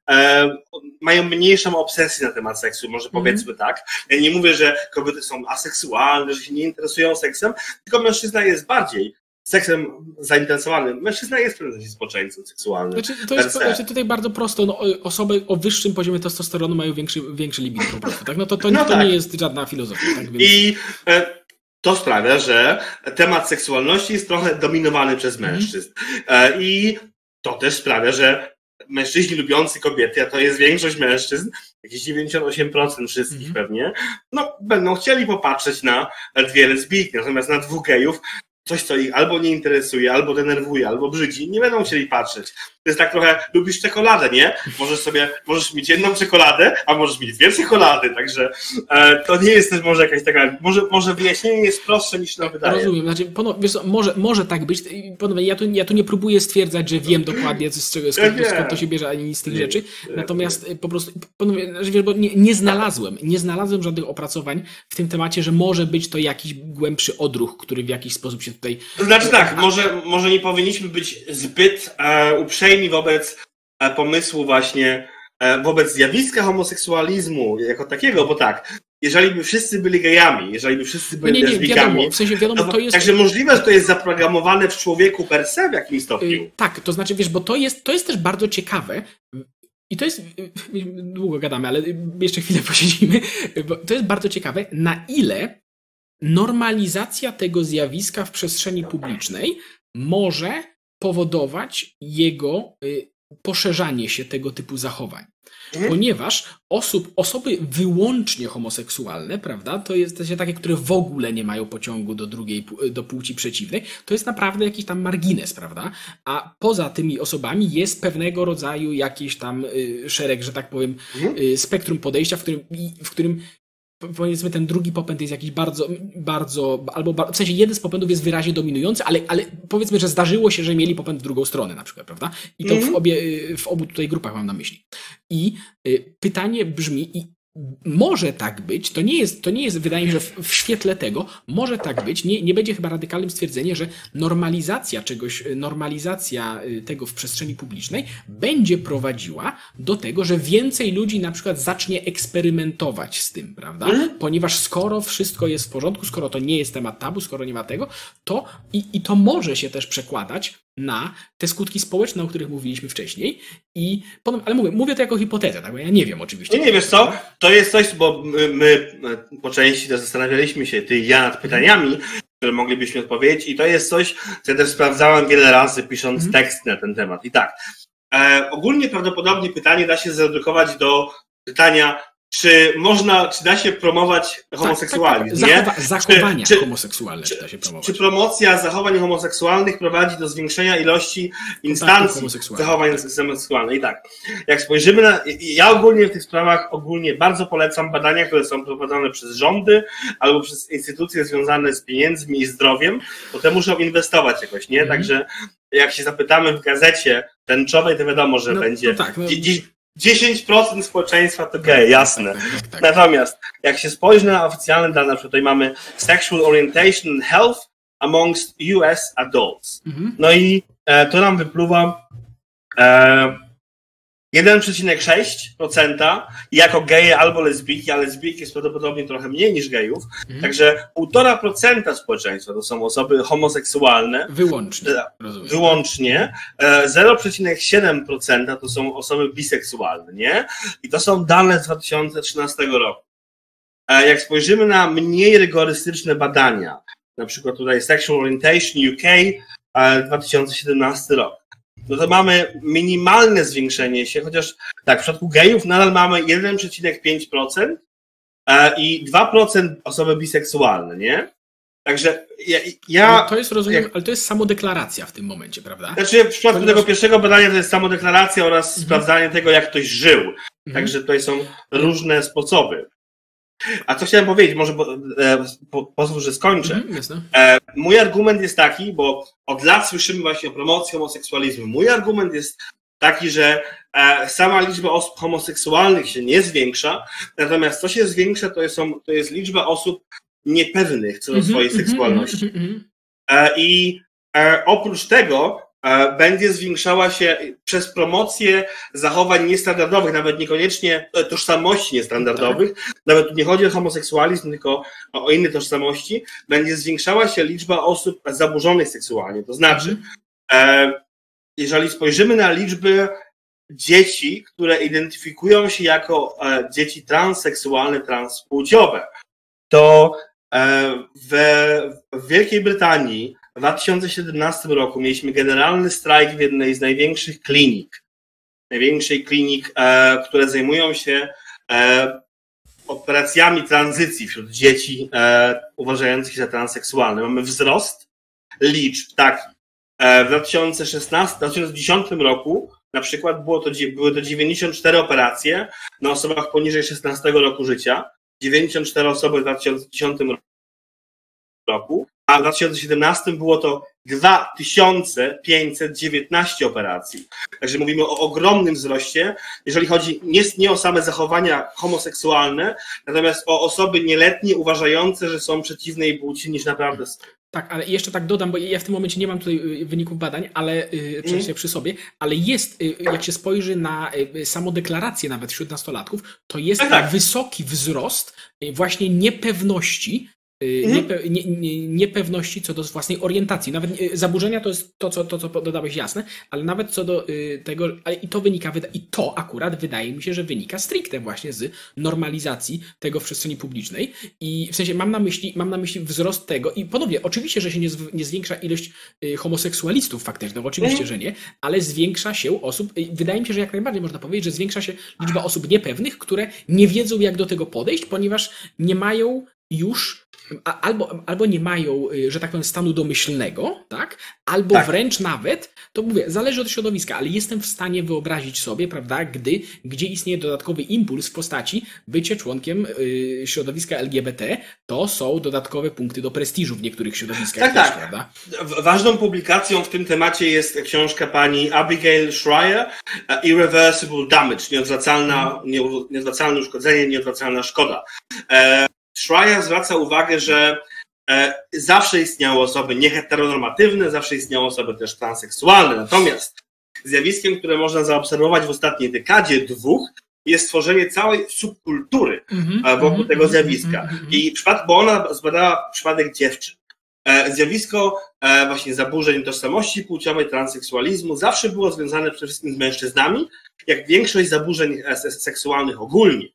mają mniejszą obsesję na temat seksu, może mhm. powiedzmy mm. tak. Ja nie mówię, że kobiety są aseksualne, że się nie interesują seksem, tylko mężczyzna jest bardziej seksem zainteresowany. Mężczyzna jest pewnym społeczeństwem seksualnym. Znaczy, to jest znaczy tutaj bardzo prosto. No, osoby o wyższym poziomie testosteronu mają większy, większy libido po prostu. Tak? No to, to, no to tak. nie jest żadna filozofia. Tak? Więc... I e, to sprawia, że temat seksualności jest trochę dominowany przez mhm. mężczyzn. Mm. I to też sprawia, że mężczyźni lubiący kobiety, a to jest większość mężczyzn, jakieś 98% wszystkich mm. pewnie, no będą chcieli popatrzeć na dwie lesbijki, natomiast na dwóch gejów coś, co ich albo nie interesuje, albo denerwuje, albo brzydzi, nie będą chcieli patrzeć. To jest tak trochę, lubisz czekoladę, nie? Możesz sobie, możesz mieć jedną czekoladę, a możesz mieć dwie czekolady, także e, to nie jest też może jakaś taka, może, może wyjaśnienie jest prostsze niż nam wydaje. Rozumiem, znaczy, ponownie, wiesz, może, może tak być, ponownie, ja tu, ja tu nie próbuję stwierdzać, że wiem dokładnie, z czego, skąd, skąd to się bierze, ani nic z tych nie, rzeczy, natomiast po prostu, ponownie, wiesz, bo nie, nie znalazłem, nie znalazłem żadnych opracowań w tym temacie, że może być to jakiś głębszy odruch, który w jakiś sposób się tutaj... Znaczy tak, może, może nie powinniśmy być zbyt e, uprzejmi wobec e, pomysłu właśnie, e, wobec zjawiska homoseksualizmu jako takiego, bo tak, jeżeli by wszyscy byli gejami, jeżeli by wszyscy byli lesbikami, w sensie wiadomo, to jest... Także możliwe, że to jest zaprogramowane w człowieku per se w jakimś stopniu. Yy, tak, to znaczy, wiesz, bo to jest, to jest też bardzo ciekawe, i to jest, długo gadamy, ale jeszcze chwilę posiedzimy, to jest bardzo ciekawe, na ile normalizacja tego zjawiska w przestrzeni publicznej może powodować jego y, poszerzanie się tego typu zachowań. Mhm. Ponieważ osób, osoby wyłącznie homoseksualne, prawda, to jest to takie, które w ogóle nie mają pociągu do drugiej, do płci przeciwnej, to jest naprawdę jakiś tam margines, prawda? A poza tymi osobami jest pewnego rodzaju jakiś tam y, szereg, że tak powiem, mhm. y, spektrum podejścia, w którym, w którym powiedzmy ten drugi popęd jest jakiś bardzo, bardzo, albo w sensie jeden z popędów jest wyraźnie dominujący, ale, ale powiedzmy, że zdarzyło się, że mieli popęd w drugą stronę na przykład, prawda? I to mm w, mhm. obie, w obu tutaj grupach mam na myśli. I y, pytanie brzmi, i może tak być, to nie jest, to nie jest wydaje mi się, że w, w, świetle tego może tak być, nie, nie będzie chyba radykalnym stwierdzenie, że normalizacja czegoś, normalizacja y, tego w przestrzeni publicznej będzie prowadziła do tego, że więcej ludzi na przykład zacznie eksperymentować z tym, prawda? Mhm. Ponieważ skoro wszystko jest w porządku, skoro to nie jest temat tabu, skoro nie ma tego, to i, i to może się też przekładać na te skutki społeczne, o których mówiliśmy wcześniej. I potem, ale mówię, mówię to jako hipotezę, tak? Bo ja nie wiem oczywiście. Nie, nie wiesz co? To jest coś, bo my, my po części zastanawialiśmy się, ty i ja, nad pytaniami, które moglibyśmy odpowiedzieć, i to jest coś, co ja też sprawdzałem wiele razy, pisząc mm. tekst na ten temat. I tak, e, ogólnie prawdopodobnie pytanie da się zredukować do pytania, czy można, czy da się promować homoseksualizm, tak, tak, tak. Zachowa zachowania czy, homoseksualne czy, da się promować. Czy promocja zachowań homoseksualnych prowadzi do zwiększenia ilości instancji zachowań homoseksualnych? I tak, jak spojrzymy na, ja ogólnie w tych sprawach ogólnie bardzo polecam badania, które są prowadzone przez rządy albo przez instytucje związane z pieniędzmi i zdrowiem, bo te muszą inwestować jakoś, nie? Mm. Także jak się zapytamy w gazecie tęczowej, to wiadomo, że no, będzie no tak, no. 10% społeczeństwa to gej, jasne. Tak, tak, tak. Natomiast jak się spojrzy na oficjalne dane, na przykład tutaj mamy Sexual Orientation and Health amongst US adults. Mhm. No i e, to nam wypluwa e, 1,6% jako geje albo lesbijki, a lesbijki jest prawdopodobnie trochę mniej niż gejów. Mhm. Także 1,5% społeczeństwa to są osoby homoseksualne. Wyłącznie. E, rozumiem. Wyłącznie. 0,7% e, to są osoby biseksualne, nie? I to są dane z 2013 roku. E, jak spojrzymy na mniej rygorystyczne badania, na przykład tutaj Sexual Orientation UK 2017 rok, no to mamy minimalne zwiększenie się, chociaż tak, w przypadku gejów nadal mamy 1,5% e, i 2% osoby biseksualne, nie? Także ja. ja no to jest, rozumiem, jak, ale to jest samodeklaracja w tym momencie, prawda? Znaczy, w przypadku Ponieważ... tego pierwszego badania to jest samodeklaracja oraz mhm. sprawdzanie tego, jak ktoś żył. Mhm. Także tutaj są różne sposoby. A co chciałem powiedzieć, może e, po, pozwól, że skończę. Mm, e, mój argument jest taki, bo od lat słyszymy właśnie o promocji homoseksualizmu. Mój argument jest taki, że e, sama liczba osób homoseksualnych się nie zwiększa, natomiast co się zwiększa, to jest, to jest liczba osób niepewnych co do mm -hmm, swojej mm -hmm, seksualności. Mm -hmm. I e, oprócz tego będzie zwiększała się przez promocję zachowań niestandardowych, nawet niekoniecznie e, tożsamości niestandardowych, tak. nawet tu nie chodzi o homoseksualizm, tylko o inne tożsamości, będzie zwiększała się liczba osób zaburzonych seksualnie. To znaczy, mhm. e, jeżeli spojrzymy na liczby dzieci, które identyfikują się jako dzieci transseksualne, transpłciowe, to w Wielkiej Brytanii w 2017 roku mieliśmy generalny strajk w jednej z największych klinik, największej klinik, e, które zajmują się e, operacjami tranzycji wśród dzieci e, uważających się za transseksualne. Mamy wzrost liczb taki. E, w 2016, 2010 roku na przykład było to, były to 94 operacje na osobach poniżej 16 roku życia, 94 osoby w 2010 roku, a w 2017 było to 2519 operacji. Także mówimy o ogromnym wzroście, jeżeli chodzi nie, nie o same zachowania homoseksualne, natomiast o osoby nieletnie uważające, że są przeciwnej płci niż naprawdę są. Tak, ale jeszcze tak dodam, bo ja w tym momencie nie mam tutaj y, wyników badań, ale mm. przy sobie, ale jest, y, jak się spojrzy na samą deklarację nawet wśród nastolatków, to jest tak, tak. wysoki wzrost właśnie niepewności. Niepe, nie, nie, niepewności co do własnej orientacji. Nawet y, zaburzenia to jest to, co, to, co dodałeś jasne, ale nawet co do y, tego, ale i to wynika, i to akurat wydaje mi się, że wynika stricte właśnie z normalizacji tego w przestrzeni publicznej. I w sensie mam na myśli, mam na myśli wzrost tego i ponownie, oczywiście, że się nie, nie zwiększa ilość homoseksualistów faktycznie, no oczywiście, mhm. że nie, ale zwiększa się osób, wydaje mi się, że jak najbardziej można powiedzieć, że zwiększa się liczba osób niepewnych, które nie wiedzą, jak do tego podejść, ponieważ nie mają już albo, albo nie mają, y, że tak powiem, stanu domyślnego, tak? Albo tak. wręcz nawet, to mówię, zależy od środowiska, ale jestem w stanie wyobrazić sobie, prawda, gdy, gdzie istnieje dodatkowy impuls w postaci bycie członkiem y, środowiska LGBT, to są dodatkowe punkty do prestiżu w niektórych środowiskach. Tak, też, tak. Prawda? Ważną publikacją w tym temacie jest książka pani Abigail Schreier Irreversible Damage, nieodwracalna, nieodwracalne uszkodzenie, nieodwracalna szkoda. E, Schreier zwraca uwagę, że e, zawsze istniały osoby nieheteronormatywne, zawsze istniały osoby też transseksualne. Natomiast zjawiskiem, które można zaobserwować w ostatniej dekadzie, dwóch, jest stworzenie całej subkultury mm -hmm, wokół mm -hmm, tego mhm, zjawiska. Mm -hmm. I przypad, bo ona zbadała przypadek dziewczyn. zjawisko właśnie zaburzeń tożsamości płciowej, transseksualizmu zawsze było związane przede wszystkim z mężczyznami, jak większość zaburzeń seksualnych ogólnie.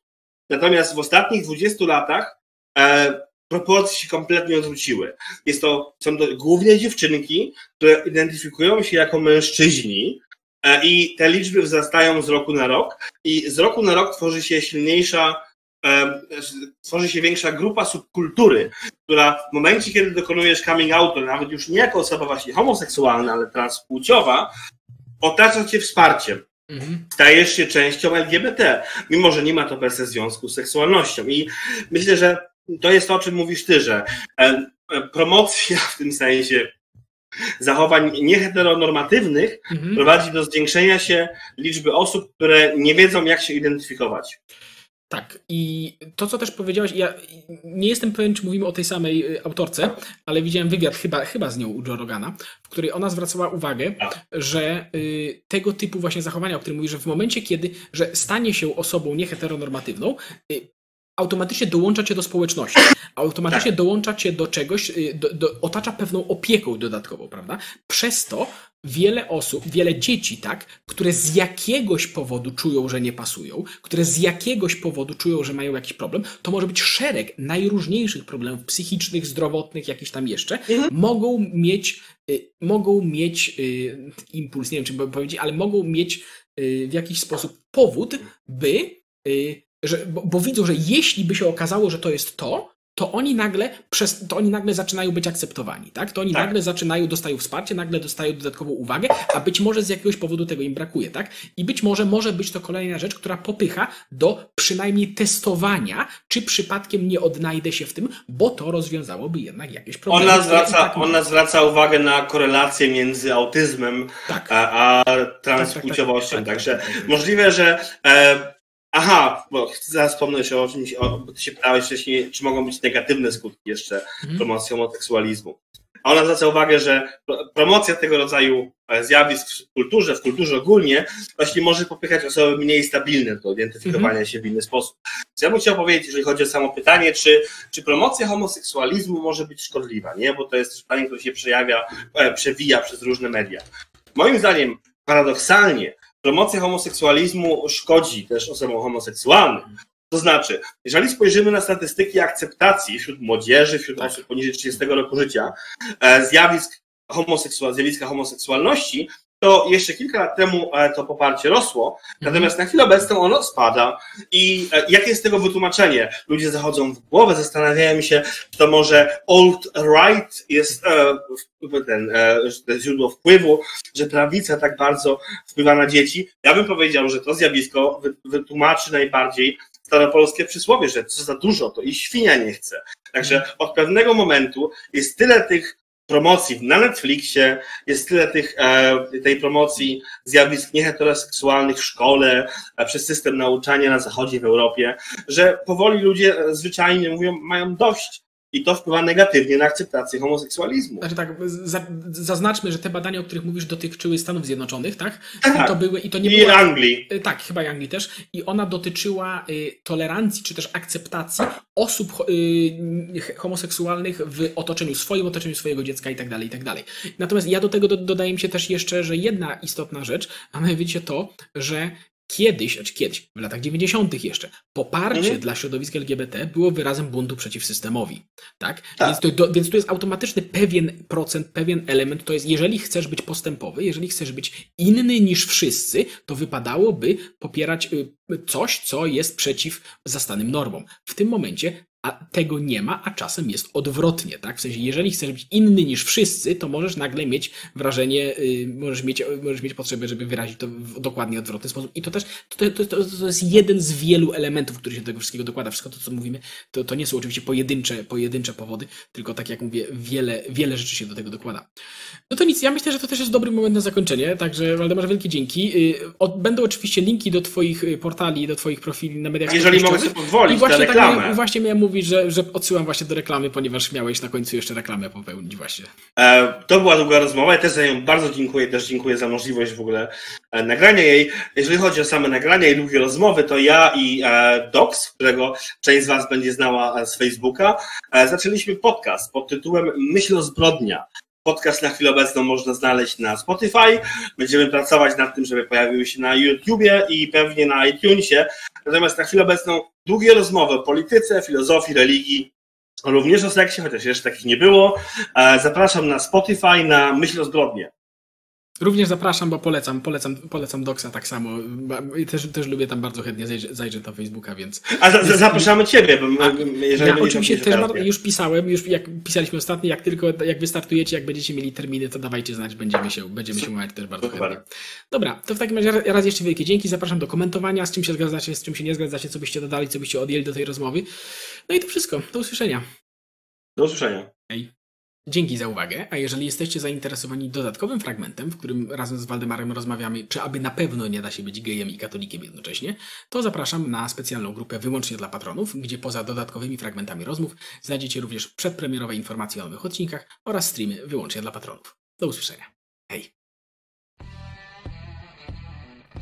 Natomiast w ostatnich 20 latach proporcje się kompletnie odwróciły. Jest to, są to głównie dziewczynki, które identyfikują się jako mężczyźni e, i te liczby wzrastają z roku na rok i z roku na rok tworzy się silniejsza, e, tworzy się większa grupa subkultury, która w momencie, kiedy dokonujesz coming outu, nawet już nie jako osoba właśnie homoseksualna, ale transpłciowa, otacza cię wsparciem. Mhm. Stajesz się częścią LGBT, mimo że nie ma to per se związku z seksualnością. I myślę, że to jest to, o czym mówisz ty, że e, e, promocja w tym sensie zachowań nieheteronormatywnych mhm. prowadzi do zwiększenia się liczby osób, które nie wiedzą, jak się identyfikować. Tak, i to, co też powiedziałeś, ja nie jestem pewien, czy mówimy o tej samej y, autorce, ale widziałem wywiad chyba, chyba z nią u Joe Rogana, w której ona zwracała uwagę, tak. że y, tego typu właśnie zachowania, o którym mówisz, że w momencie, kiedy że stanie się osobą nieheteronormatywną, y, automatycznie dołącza cię do społeczności, automatycznie tak. dołącza cię do czegoś, y, do, do, otacza pewną opieką dodatkową, prawda? Przez to wiele osób, wiele dzieci, tak, które z jakiegoś powodu czują, że nie pasują, które z jakiegoś powodu czują, że mają jakiś problem, to może być szereg najróżniejszych problemów psychicznych, zdrowotnych, jakichś tam jeszcze, mhm. mogą mieć, y, mogą mieć y, impuls, nie wiem, czy powiedzieć, ale mogą mieć y, w jakiś sposób powód, by y, że, bo, bo, widzą, że jeśli by się okazało, że to jest to, to oni nagle, przez, to oni nagle zaczynają być akceptowani, tak? To oni tak. nagle zaczynają, dostają wsparcie, nagle dostają dodatkową uwagę, a być może z jakiegoś powodu tego im brakuje, tak? I być może może być to kolejna rzecz, która popycha do przynajmniej testowania, czy przypadkiem nie odnajdę się w tym, bo to rozwiązałoby jednak jakieś problemy. Ona zwraca, tak ona zwraca uwagę na korelację między autyzmem tak. a, a transpłciowością, tak, tak, tak, także możliwe, że e, Aha, bo zaraz wspomnę o czymś, o, bo ty się pytałeś wcześniej, czy mogą być negatywne skutki jeszcze mhm. promocji homoseksualizmu. A ona zwraca uwagę, że promocja tego rodzaju e, zjawisk w kulturze, w kulturze ogólnie, właśnie może popychać osoby mniej stabilne do identyfikowania mhm. się w inny sposób. Więc ja bym chciał powiedzieć, jeżeli chodzi o samo pytanie, czy, czy promocja homoseksualizmu może być szkodliwa, nie? Bo to jest pytanie, które się przejawia, e, przewija przez różne media. Moim zdaniem, paradoksalnie, promocja homoseksualizmu szkodzi też osobom homoseksualnym. To znaczy, jeżeli spojrzymy na statystyki akceptacji wśród młodzieży, wśród tak. osób poniżej 30 roku życia, e, zjawisk homoseksual, zjawiska homoseksualności, to jeszcze kilka lat temu e, to poparcie rosło, natomiast na chwilę obecną ono spada. I e, jakie jest tego wytłumaczenie? Ludzie zachodzą w głowę, zastanawiają się, czy to może alt-right jest e, ten, źródło wpływu, że prawica tak bardzo wpływa na dzieci. Ja bym powiedział, że to zjawisko wytłumaczy najbardziej staropolskie przysłowie, że co za dużo, to i świnia nie chce. Także od pewnego momentu jest tyle tych promocji. Na Netflixie, jest tyle tych, e, tej promocji zjawisk nieheteroseksualnych w szkole, e, przez system nauczania na zachodzie w Europie, że powoli ludzie zwyczajnie mówią, mają dość i to wpływa negatywnie na akceptację homoseksualizmu. Znaczy tak, zaznaczmy, że te badania, o których mówisz, dotyczyły Stanów Zjednoczonych, tak? tak. I to były, i to nie I była, Anglii. Y, tak, chyba i Anglii też. I ona dotyczyła y, tolerancji, czy też akceptacji osób y, homoseksualnych w otoczeniu swoim, otoczeniu swojego dziecka i tak dalej, i tak dalej. Natomiast ja do tego dodaję mi się też jeszcze, że jedna istotna rzecz, a mianowicie to, że kiedyś, znaczy kiedyś, w latach 90. jeszcze, poparcie mhm. dla środowiska LGBT było wyrazem buntu przeciw systemowi. Tak? tak. Więc, to, do, więc tu jest automatyczny pewien procent, pewien element. To jest, jeżeli chcesz być postępowy, jeżeli chcesz być inny niż wszyscy, to wypadałoby popierać y, coś, co jest przeciw zastanym normom. W tym momencie a tego nie ma, a czasem jest odwrotnie, tak? W sensie, jeżeli chcesz być inny niż wszyscy, to możesz nagle mieć wrażenie, yy, możesz, mieć, możesz mieć potrzebę, żeby wyrazić to w dokładnie odwrotny sposób. I to też, to, to, to, to jest jeden z wielu elementów, który się do tego wszystkiego dokłada. Wszystko to, co mówimy, to, to nie są oczywiście pojedyncze, pojedyncze powody, tylko tak jak mówię, wiele, wiele rzeczy się do tego dokłada. No to nic, ja myślę, że to też jest dobry moment na zakończenie, także Waldemarze, wielkie dzięki. Yy, będą oczywiście linki do Twoich y, portali, do Twoich profili na mediach Jeżeli mogę sobie pozwolić, I właśnie, tak, właśnie miałem mówić, że, że odsyłam właśnie do reklamy, ponieważ miałeś na końcu jeszcze reklamę popełnić właśnie. E, to była długa rozmowa, ja też za nią bardzo dziękuję, też dziękuję za możliwość w ogóle e, nagrania jej. Jeżeli chodzi o same nagrania i długie rozmowy, to ja i e, Docs, którego część z Was będzie znała z Facebooka, zaczęliśmy podcast pod tytułem Myśl o zbrodnia. Podcast na chwilę obecną można znaleźć na Spotify. Będziemy pracować nad tym, żeby pojawiły się na YouTubie i pewnie na iTunesie. Natomiast na chwilę obecną długie rozmowy o polityce, filozofii, religii, również o seksie, chociaż jeszcze takich nie było. E, zapraszam na Spotify na Myśl o zbrodnie. Również zapraszam, bo polecam, polecam, polecam Doxa tak samo. Też, też lubię tam bardzo chętnie zajrzeć, na Facebooka, więc... A za, zapraszamy Ciebie, bo jeżeli ja oczywiście też już pisałem, już jak pisaliśmy ostatnio, jak tylko jak wystartujecie, jak będziecie mieli terminy, to dawajcie znać, będziemy się, będziemy się umawiać też bardzo Super. chętnie. Dobra, to w takim razie raz jeszcze wielkie dzięki, zapraszam do komentowania, z czym się zgadzacie, z czym się nie zgadzacie, co byście dodali, co byście odjęli do tej rozmowy. No i to wszystko, do usłyszenia. Do usłyszenia. Hej. Dzięki za uwagę, a jeżeli jesteście zainteresowani dodatkowym fragmentem, w którym razem z Waldemarem rozmawiamy, czy aby na pewno nie da się być gejem i katolikiem jednocześnie, to zapraszam na specjalną grupę wyłącznie dla patronów, gdzie poza dodatkowymi fragmentami rozmów znajdziecie również przedpremierowe informacje o nowych odcinkach oraz streamy wyłącznie dla patronów. Do usłyszenia. Hej!